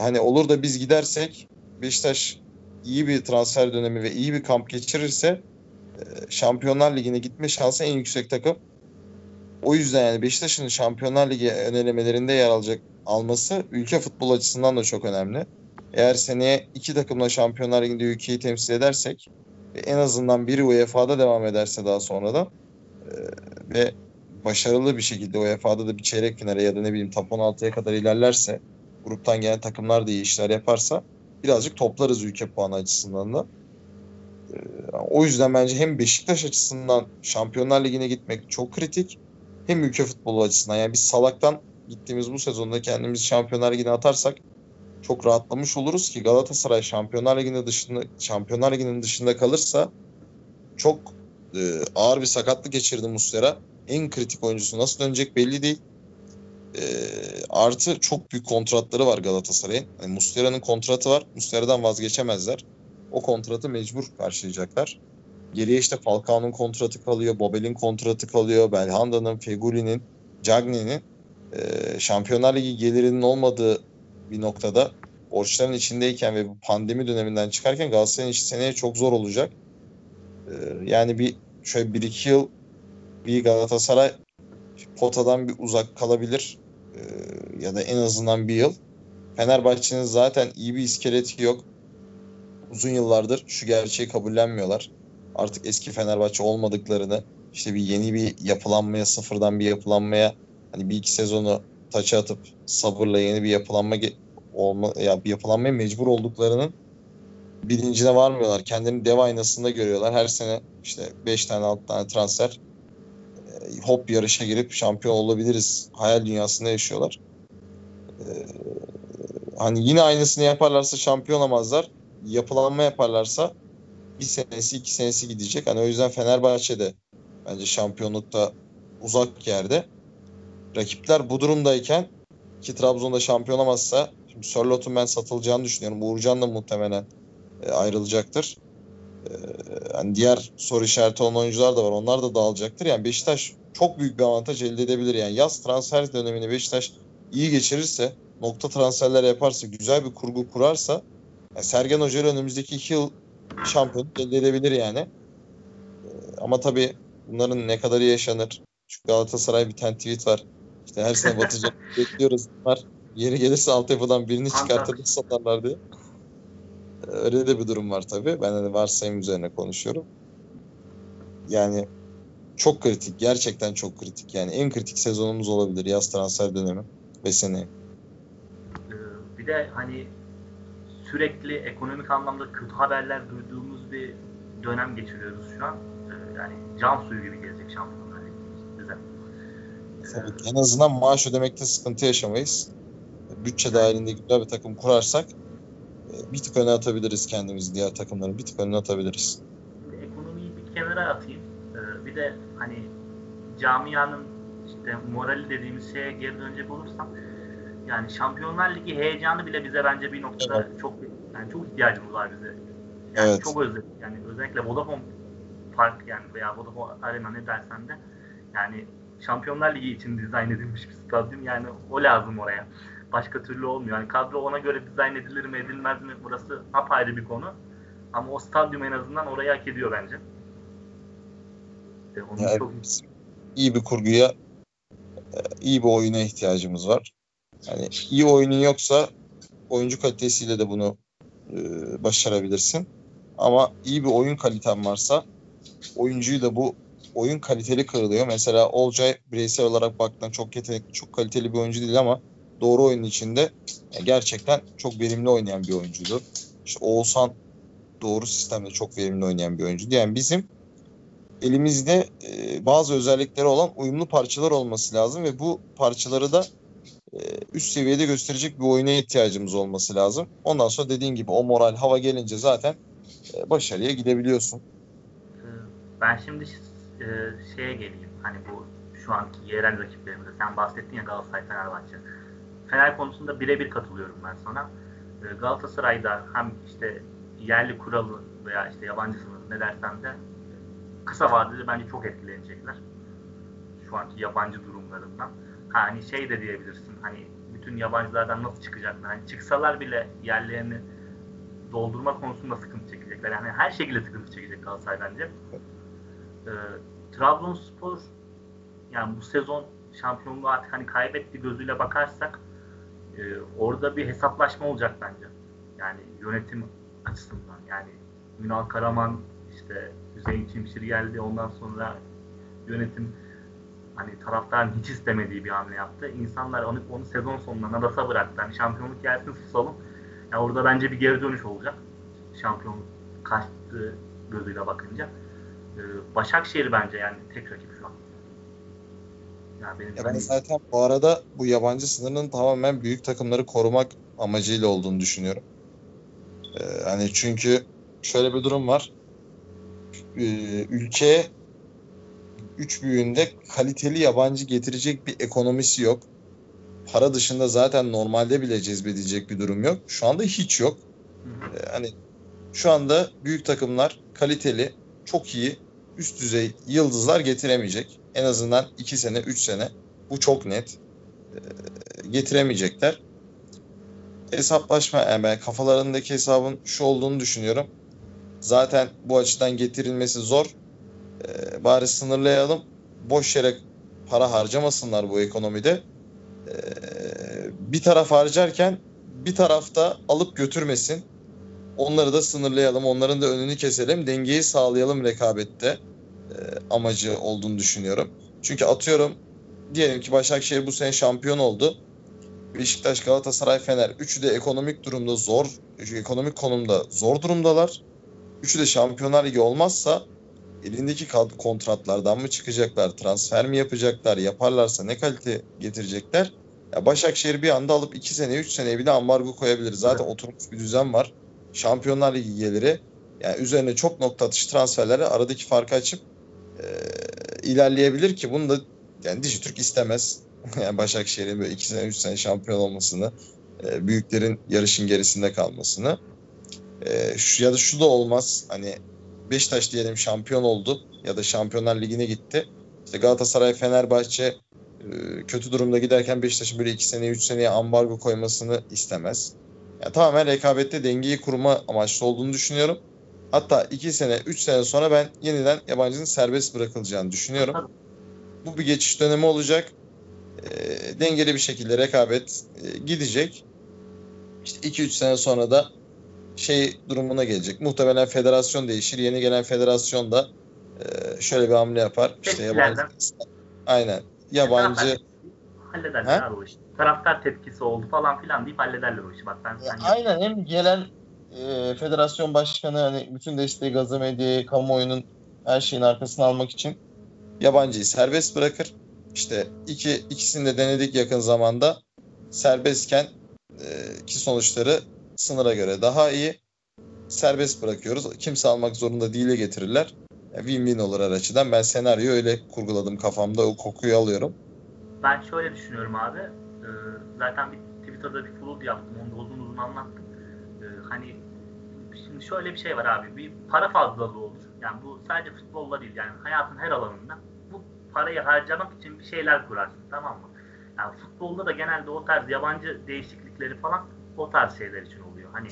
hani olur da biz gidersek Beşiktaş iyi bir transfer dönemi ve iyi bir kamp geçirirse e, Şampiyonlar Ligi'ne gitme şansı en yüksek takım. O yüzden yani Beşiktaş'ın Şampiyonlar Ligi önelemelerinde yer alacak alması ülke futbol açısından da çok önemli. Eğer seneye iki takımla Şampiyonlar Ligi'nde ülkeyi temsil edersek en azından biri UEFA'da devam ederse daha sonra da e, ve başarılı bir şekilde UEFA'da da bir çeyrek finale ya da ne bileyim top 16'ya kadar ilerlerse gruptan gelen takımlar da iyi işler yaparsa birazcık toplarız ülke puanı açısından da. E, o yüzden bence hem Beşiktaş açısından Şampiyonlar Ligi'ne gitmek çok kritik hem ülke futbolu açısından. Yani biz salaktan gittiğimiz bu sezonda kendimizi Şampiyonlar Ligi'ne atarsak çok rahatlamış oluruz ki Galatasaray Şampiyonlar Ligi'nin dışında Şampiyonlar Ligi'nin dışında kalırsa çok e, ağır bir sakatlık geçirdi Muslera. En kritik oyuncusu nasıl dönecek belli değil. E, artı çok büyük kontratları var Galatasaray'ın. Yani Muslera'nın kontratı var. Muslera'dan vazgeçemezler. O kontratı mecbur karşılayacaklar. Geriye işte Falcao'nun kontratı kalıyor, Bobel'in kontratı kalıyor, Belhanda'nın, Feguli'nin, Cagney'nin e, Şampiyonlar Ligi gelirinin olmadığı bir noktada borçların içindeyken ve bu pandemi döneminden çıkarken Galatasaray'ın işi seneye çok zor olacak. Ee, yani bir şöyle bir iki yıl bir Galatasaray potadan bir uzak kalabilir. Ee, ya da en azından bir yıl. Fenerbahçe'nin zaten iyi bir iskeleti yok. Uzun yıllardır şu gerçeği kabullenmiyorlar. Artık eski Fenerbahçe olmadıklarını işte bir yeni bir yapılanmaya, sıfırdan bir yapılanmaya hani bir iki sezonu taça atıp sabırla yeni bir yapılanma olma ya bir yapılanmaya mecbur olduklarının bilincine varmıyorlar. Kendini dev aynasında görüyorlar. Her sene işte 5 tane 6 tane transfer e, hop yarışa girip şampiyon olabiliriz hayal dünyasında yaşıyorlar. E, hani yine aynısını yaparlarsa şampiyon olamazlar. Yapılanma yaparlarsa bir senesi iki senesi gidecek. Hani o yüzden Fenerbahçe'de bence şampiyonlukta uzak yerde. Rakipler bu durumdayken ki Trabzon'da şampiyon olamazsa Şimdi Sörlot'un ben satılacağını düşünüyorum. Uğurcan da muhtemelen e, ayrılacaktır. E, yani diğer soru işareti olan oyuncular da var. Onlar da dağılacaktır. Yani Beşiktaş çok büyük bir avantaj elde edebilir. Yani yaz transfer dönemini Beşiktaş iyi geçirirse, nokta transferler yaparsa, güzel bir kurgu kurarsa yani Sergen Hoca önümüzdeki iki yıl şampiyon elde edebilir yani. E, ama tabii bunların ne kadarı yaşanır? Çünkü Galatasaray bir tane tweet var. İşte her sene batacak bekliyoruz. Var. Yeri gelirse altyapıdan birini çıkartır satarlar diye. Öyle de bir durum var tabii. Ben hani varsayım üzerine konuşuyorum. Yani çok kritik. Gerçekten çok kritik. Yani en kritik sezonumuz olabilir yaz transfer dönemi ve seneye. Ee, bir de hani sürekli ekonomik anlamda kötü haberler duyduğumuz bir dönem geçiriyoruz şu an. Ee, yani can suyu gibi gelecek şampiyonlar bize. Tabii, en azından maaş ödemekte sıkıntı yaşamayız bütçe dahilinde güzel bir takım kurarsak e, bir tık öne atabiliriz kendimizi diğer takımları bir tık öne atabiliriz. Ekonomiyi bir kenara atayım. E, bir de hani camianın işte morali dediğimiz şeye geri dönecek olursam yani Şampiyonlar Ligi heyecanı bile bize bence bir noktada evet. çok yani çok ihtiyacımız var bize. Yani evet. çok özledik. Yani özellikle Vodafone Park yani veya Vodafone Arena ne dersen de Yani Şampiyonlar Ligi için dizayn edilmiş bir stadyum. Yani o lazım oraya. Başka türlü olmuyor. Yani kadro ona göre dizayn edilir mi edilmez mi burası apayrı bir konu. Ama o stadyum en azından orayı hak ediyor bence. Onun yani çok... iyi bir kurguya e, iyi bir oyuna ihtiyacımız var. Yani iyi oyunun yoksa oyuncu kalitesiyle de bunu e, başarabilirsin. Ama iyi bir oyun kaliten varsa oyuncuyu da bu oyun kaliteli kırılıyor. Mesela Olcay bireysel olarak baktığında çok yetenekli, çok kaliteli bir oyuncu değil ama doğru oyunun içinde gerçekten çok verimli oynayan bir oyuncuydu. İşte Oğuzhan doğru sistemde çok verimli oynayan bir oyuncu. Yani bizim elimizde e, bazı özellikleri olan uyumlu parçalar olması lazım ve bu parçaları da e, üst seviyede gösterecek bir oyuna ihtiyacımız olması lazım. Ondan sonra dediğin gibi o moral hava gelince zaten e, başarıya gidebiliyorsun. Ee, ben şimdi e, şeye geleyim. Hani bu şu anki yerel rakiplerimizde sen bahsettin ya Galatasaray Fenerbahçe. Fener konusunda birebir katılıyorum ben sana. E, Galatasaray'da hem işte yerli kuralı veya işte yabancı sınırı ne dersen de kısa vadede bence çok etkilenecekler. Şu anki yabancı durumlarından. Hani şey de diyebilirsin hani bütün yabancılardan nasıl çıkacaklar? Hani çıksalar bile yerlerini doldurma konusunda sıkıntı çekecekler. Yani her şekilde sıkıntı çekecek Galatasaray bence. Ee, Trabzonspor yani bu sezon şampiyonluğu artık hani kaybetti gözüyle bakarsak e, orada bir hesaplaşma olacak bence. Yani yönetim açısından. Yani Ünal Karaman işte Hüseyin Çimşir geldi. Ondan sonra yönetim hani taraftarın hiç istemediği bir hamle yaptı. İnsanlar onu, onu sezon sonuna nadasa bıraktı. Hani şampiyonluk gelsin susalım. Yani orada bence bir geri dönüş olacak. Şampiyonluk kaçtı gözüyle bakınca. Ee, Başakşehir bence yani tek rakip şu an. Yani benim ya ben zaten bu arada bu yabancı sınırının tamamen büyük takımları korumak amacıyla olduğunu düşünüyorum. Ee, hani çünkü şöyle bir durum var. Ee, ülkeye üç büyüğünde kaliteli yabancı getirecek bir ekonomisi yok. Para dışında zaten normalde bile cezbedecek bir durum yok. Şu anda hiç yok. Ee, hani şu anda büyük takımlar kaliteli, çok iyi, üst düzey yıldızlar getiremeyecek. En azından 2 sene, 3 sene. Bu çok net. Ee, getiremeyecekler. Hesaplaşma, yani kafalarındaki hesabın şu olduğunu düşünüyorum. Zaten bu açıdan getirilmesi zor. Ee, bari sınırlayalım. Boş yere para harcamasınlar bu ekonomide. Ee, bir taraf harcarken bir tarafta alıp götürmesin. Onları da sınırlayalım, onların da önünü keselim, dengeyi sağlayalım rekabette e, amacı olduğunu düşünüyorum. Çünkü atıyorum diyelim ki Başakşehir bu sene şampiyon oldu. Beşiktaş, Galatasaray, Fener üçü de ekonomik durumda zor, ekonomik konumda zor durumdalar. Üçü de Şampiyonlar Ligi olmazsa elindeki kontratlardan mı çıkacaklar, transfer mi yapacaklar, yaparlarsa ne kalite getirecekler? Ya Başakşehir bir anda alıp 2 sene 3 seneye bile ambargo koyabilir. Zaten evet. oturmuş bir düzen var. Şampiyonlar Ligi geliri yani üzerine çok nokta atış transferleri aradaki farkı açıp e, ilerleyebilir ki bunu da yani Dijitürk istemez. yani Başakşehir'in böyle 2 sene 3 sene şampiyon olmasını e, büyüklerin yarışın gerisinde kalmasını e, şu, ya da şu da olmaz hani Beşiktaş diyelim şampiyon oldu ya da Şampiyonlar Ligi'ne gitti. İşte Galatasaray, Fenerbahçe e, kötü durumda giderken Beşiktaş'ın böyle 2 seneye 3 seneye ambargo koymasını istemez. Yani tamamen rekabette dengeyi kurma amaçlı olduğunu düşünüyorum. Hatta 2 sene, 3 sene sonra ben yeniden yabancının serbest bırakılacağını düşünüyorum. Bu bir geçiş dönemi olacak. E, dengeli bir şekilde rekabet e, gidecek. İşte 2-3 sene sonra da şey durumuna gelecek. Muhtemelen federasyon değişir. Yeni gelen federasyon da e, şöyle bir hamle yapar. İşte yabancı aynen. Yabancı hallederler He? o işi. Taraftar tepkisi oldu falan filan deyip hallederler o işi. Bak ben ya, aynen hem gelen e, federasyon başkanı hani bütün desteği gaza medyayı, kamuoyunun her şeyin arkasına almak için yabancıyı serbest bırakır. İşte iki ikisini de denedik yakın zamanda. Serbestken e, ki sonuçları sınıra göre daha iyi. Serbest bırakıyoruz. Kimse almak zorunda değil'e getirirler. Win-win olur her açıdan. Ben senaryoyu öyle kurguladım kafamda. O kokuyu alıyorum. Ben şöyle düşünüyorum abi. Zaten bir Twitter'da bir flood yaptım. Onu da uzun uzun anlattım. Ee, hani şimdi şöyle bir şey var abi. Bir para fazlalığı olur. Yani bu sadece futbolla değil. Yani hayatın her alanında. Bu parayı harcamak için bir şeyler kurarsın tamam mı? Yani futbolda da genelde o tarz yabancı değişiklikleri falan o tarz şeyler için oluyor. Hani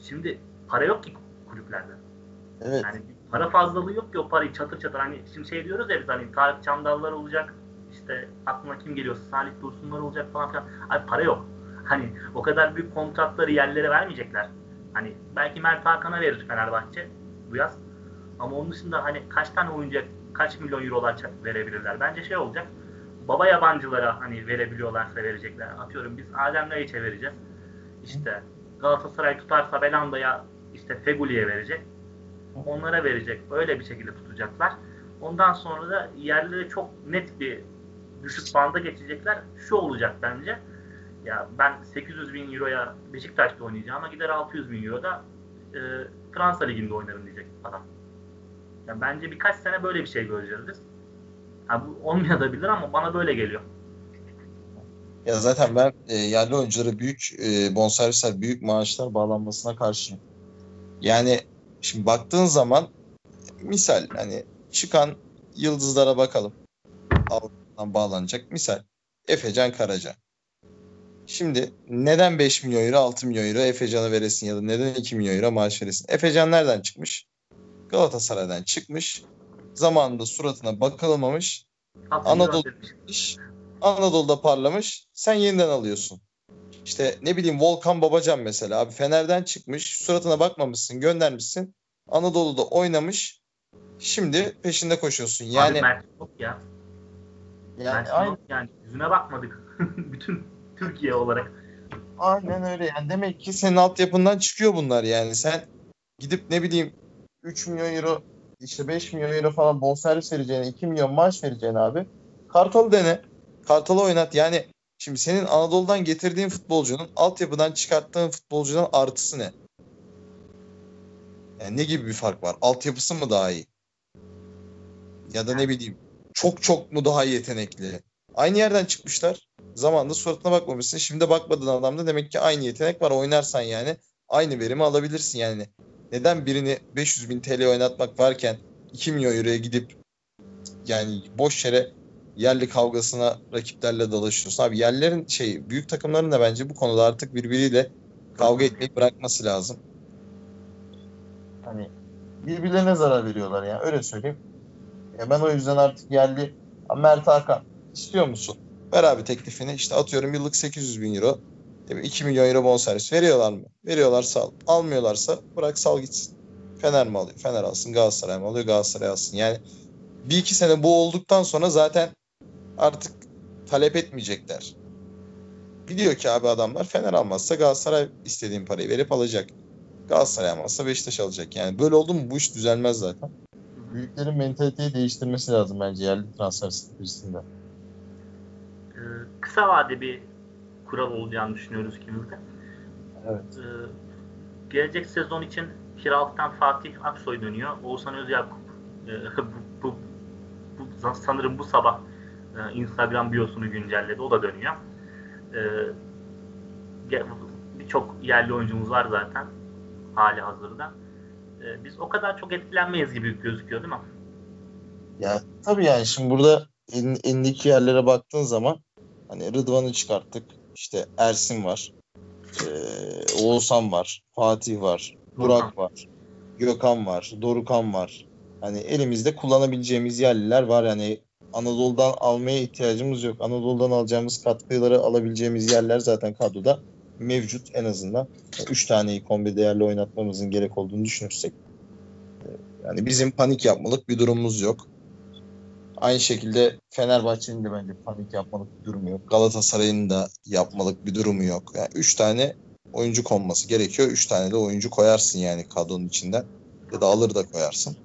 şimdi para yok ki kulüplerde. Evet. Yani para fazlalığı yok ki o parayı çatır çatır hani şimdi şey diyoruz ya biz hani Tarık Çamdallar olacak işte aklına kim geliyorsa Salih Dursunlar olacak falan filan. Abi para yok. Hani o kadar büyük kontratları yerlere vermeyecekler. Hani belki Mert Hakan'a verir Fenerbahçe bu yaz. Ama onun dışında hani kaç tane oyuncu kaç milyon eurolar verebilirler? Bence şey olacak. Baba yabancılara hani verebiliyorlarsa verecekler. Atıyorum biz Adem Laiç'e vereceğiz. İşte Galatasaray tutarsa Belanda'ya işte Feguli'ye verecek. Onlara verecek. Böyle bir şekilde tutacaklar. Ondan sonra da yerlere çok net bir düşük banda geçecekler. Şu olacak bence. Ya ben 800 bin euroya Beşiktaş'ta oynayacağım ama gider 600 bin euroda e, Fransa Ligi'nde oynarım diyecek adam. Yani bence birkaç sene böyle bir şey göreceğiz biz. Ha, bu olmayabilir ama bana böyle geliyor. Ya zaten ben e, yerli oyunculara büyük e, bonservisler, büyük maaşlar bağlanmasına karşıyım. Yani şimdi baktığın zaman misal hani çıkan yıldızlara bakalım. Altından bağlanacak. Misal Efecan Karaca. Şimdi neden 5 milyon euro 6 milyon euro Efecan'a veresin ya da neden 2 milyon euro maaş veresin? Efecan nereden çıkmış? Galatasaray'dan çıkmış. Zamanında suratına bakılmamış. Anadolu gitmiş. Anadolu'da parlamış. Sen yeniden alıyorsun. İşte ne bileyim Volkan Babacan mesela abi Fener'den çıkmış. Suratına bakmamışsın, göndermişsin. Anadolu'da oynamış. Şimdi peşinde koşuyorsun. Yani Abi ya. Yani, aynı. yani yüzüne bakmadık. Bütün Türkiye olarak. Aynen öyle. Yani demek ki senin altyapından çıkıyor bunlar yani. Sen gidip ne bileyim 3 milyon euro işte 5 milyon euro falan bonservis vereceğine 2 milyon maaş vereceğine abi. Kartal dene. Kartal'ı oynat. Yani şimdi senin Anadolu'dan getirdiğin futbolcunun altyapıdan çıkarttığın futbolcudan artısı ne? Yani ne gibi bir fark var? Altyapısı mı daha iyi? Ya da ne bileyim çok çok mu daha yetenekli? Aynı yerden çıkmışlar. Zamanında suratına bakmamışsın. Şimdi bakmadığın adamda demek ki aynı yetenek var. Oynarsan yani aynı verimi alabilirsin yani. Neden birini 500 bin TL oynatmak varken 2 milyon euroya gidip yani boş yere yerli kavgasına rakiplerle dalaşıyorsun. Abi yerlerin şey büyük takımların da bence bu konuda artık birbiriyle kavga etmeyi bırakması lazım. Hani birbirlerine zarar veriyorlar yani öyle söyleyeyim. Ya ben o yüzden artık yerli Mert Hakan istiyor musun? Ver abi teklifini. İşte atıyorum yıllık 800 bin euro. 2 milyon euro bonservis veriyorlar mı? Veriyorlarsa al. Almıyorlarsa bırak sal gitsin. Fener mi alıyor? Fener alsın. Galatasaray mı alıyor? Galatasaray alsın. Yani bir iki sene bu olduktan sonra zaten artık talep etmeyecekler. Biliyor ki abi adamlar Fener almazsa Galatasaray istediğin parayı verip alacak. Galatasaray almazsa Beşiktaş alacak. Yani böyle oldu mu bu iş düzelmez zaten. Büyüklerin mentaliteyi değiştirmesi lazım bence yerli transfer stratejisinde. Ee, kısa vade bir kural olacağını düşünüyoruz ikimiz de. Evet. Ee, gelecek sezon için kiralıktan Fatih Aksoy dönüyor. Oğuzhan Özyakup e, bu, bu, bu, sanırım bu sabah e, Instagram biosunu güncelledi. O da dönüyor. E, Birçok yerli oyuncumuz var zaten hali hazırda. E, biz o kadar çok etkilenmeyiz gibi gözüküyor değil mi? Ya tabii yani şimdi burada en, elindeki yerlere baktığın zaman hani Rıdvan'ı çıkarttık. İşte Ersin var. E, Oğuzhan var. Fatih var. Burak var. Gökhan var. Dorukan var. Hani elimizde kullanabileceğimiz yerliler var. Yani Anadolu'dan almaya ihtiyacımız yok. Anadolu'dan alacağımız katkıları alabileceğimiz yerler zaten kadroda mevcut en azından. Üç taneyi kombi değerli oynatmamızın gerek olduğunu düşünürsek. Yani bizim panik yapmalık bir durumumuz yok. Aynı şekilde Fenerbahçe'nin de bence panik yapmalık bir durumu yok. Galatasaray'ın da yapmalık bir durumu yok. Yani üç tane oyuncu konması gerekiyor. Üç tane de oyuncu koyarsın yani kadronun içinden. Ya da alır da koyarsın.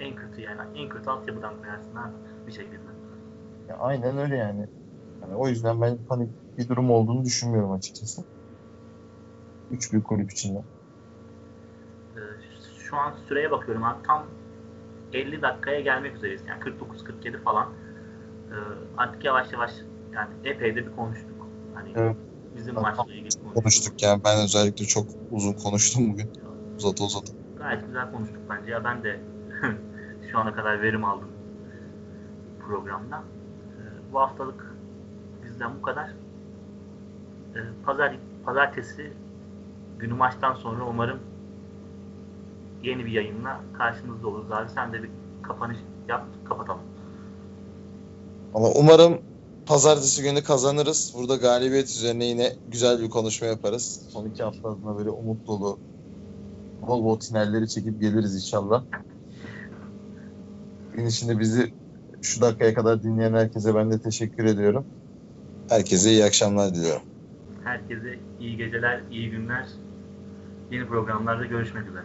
En kötü yani. En kötü altyapıdan koyarsın ha bir şekilde. Ya aynen öyle yani. Yani. O yüzden ben panik bir durum olduğunu düşünmüyorum açıkçası. Üç büyük kulüp içinde. Ee, şu an süreye bakıyorum abi. Tam 50 dakikaya gelmek üzereyiz. Yani 49-47 falan. Ee, artık yavaş yavaş yani epey de bir konuştuk. Hani evet. bizim maçla ilgili konuştuk. Konuştuk yani ben özellikle çok uzun konuştum bugün. Uzat uzat. Gayet güzel konuştuk bence. Ya ben de şu ana kadar verim aldım. programda. Ee, bu haftalık bizden bu kadar. Ee, pazar pazartesi günü maçtan sonra umarım yeni bir yayınla karşınızda oluruz abi. Sen de bir kapanış yap, kapatalım. Ama umarım pazartesi günü kazanırız. Burada galibiyet üzerine yine güzel bir konuşma yaparız. Son iki hafta adına böyle umut dolu bol bol tinerleri çekip geliriz inşallah. Gün içinde bizi şu dakikaya kadar dinleyen herkese ben de teşekkür ediyorum. Herkese iyi akşamlar diliyorum. Herkese iyi geceler, iyi günler. Yeni programlarda görüşmek üzere.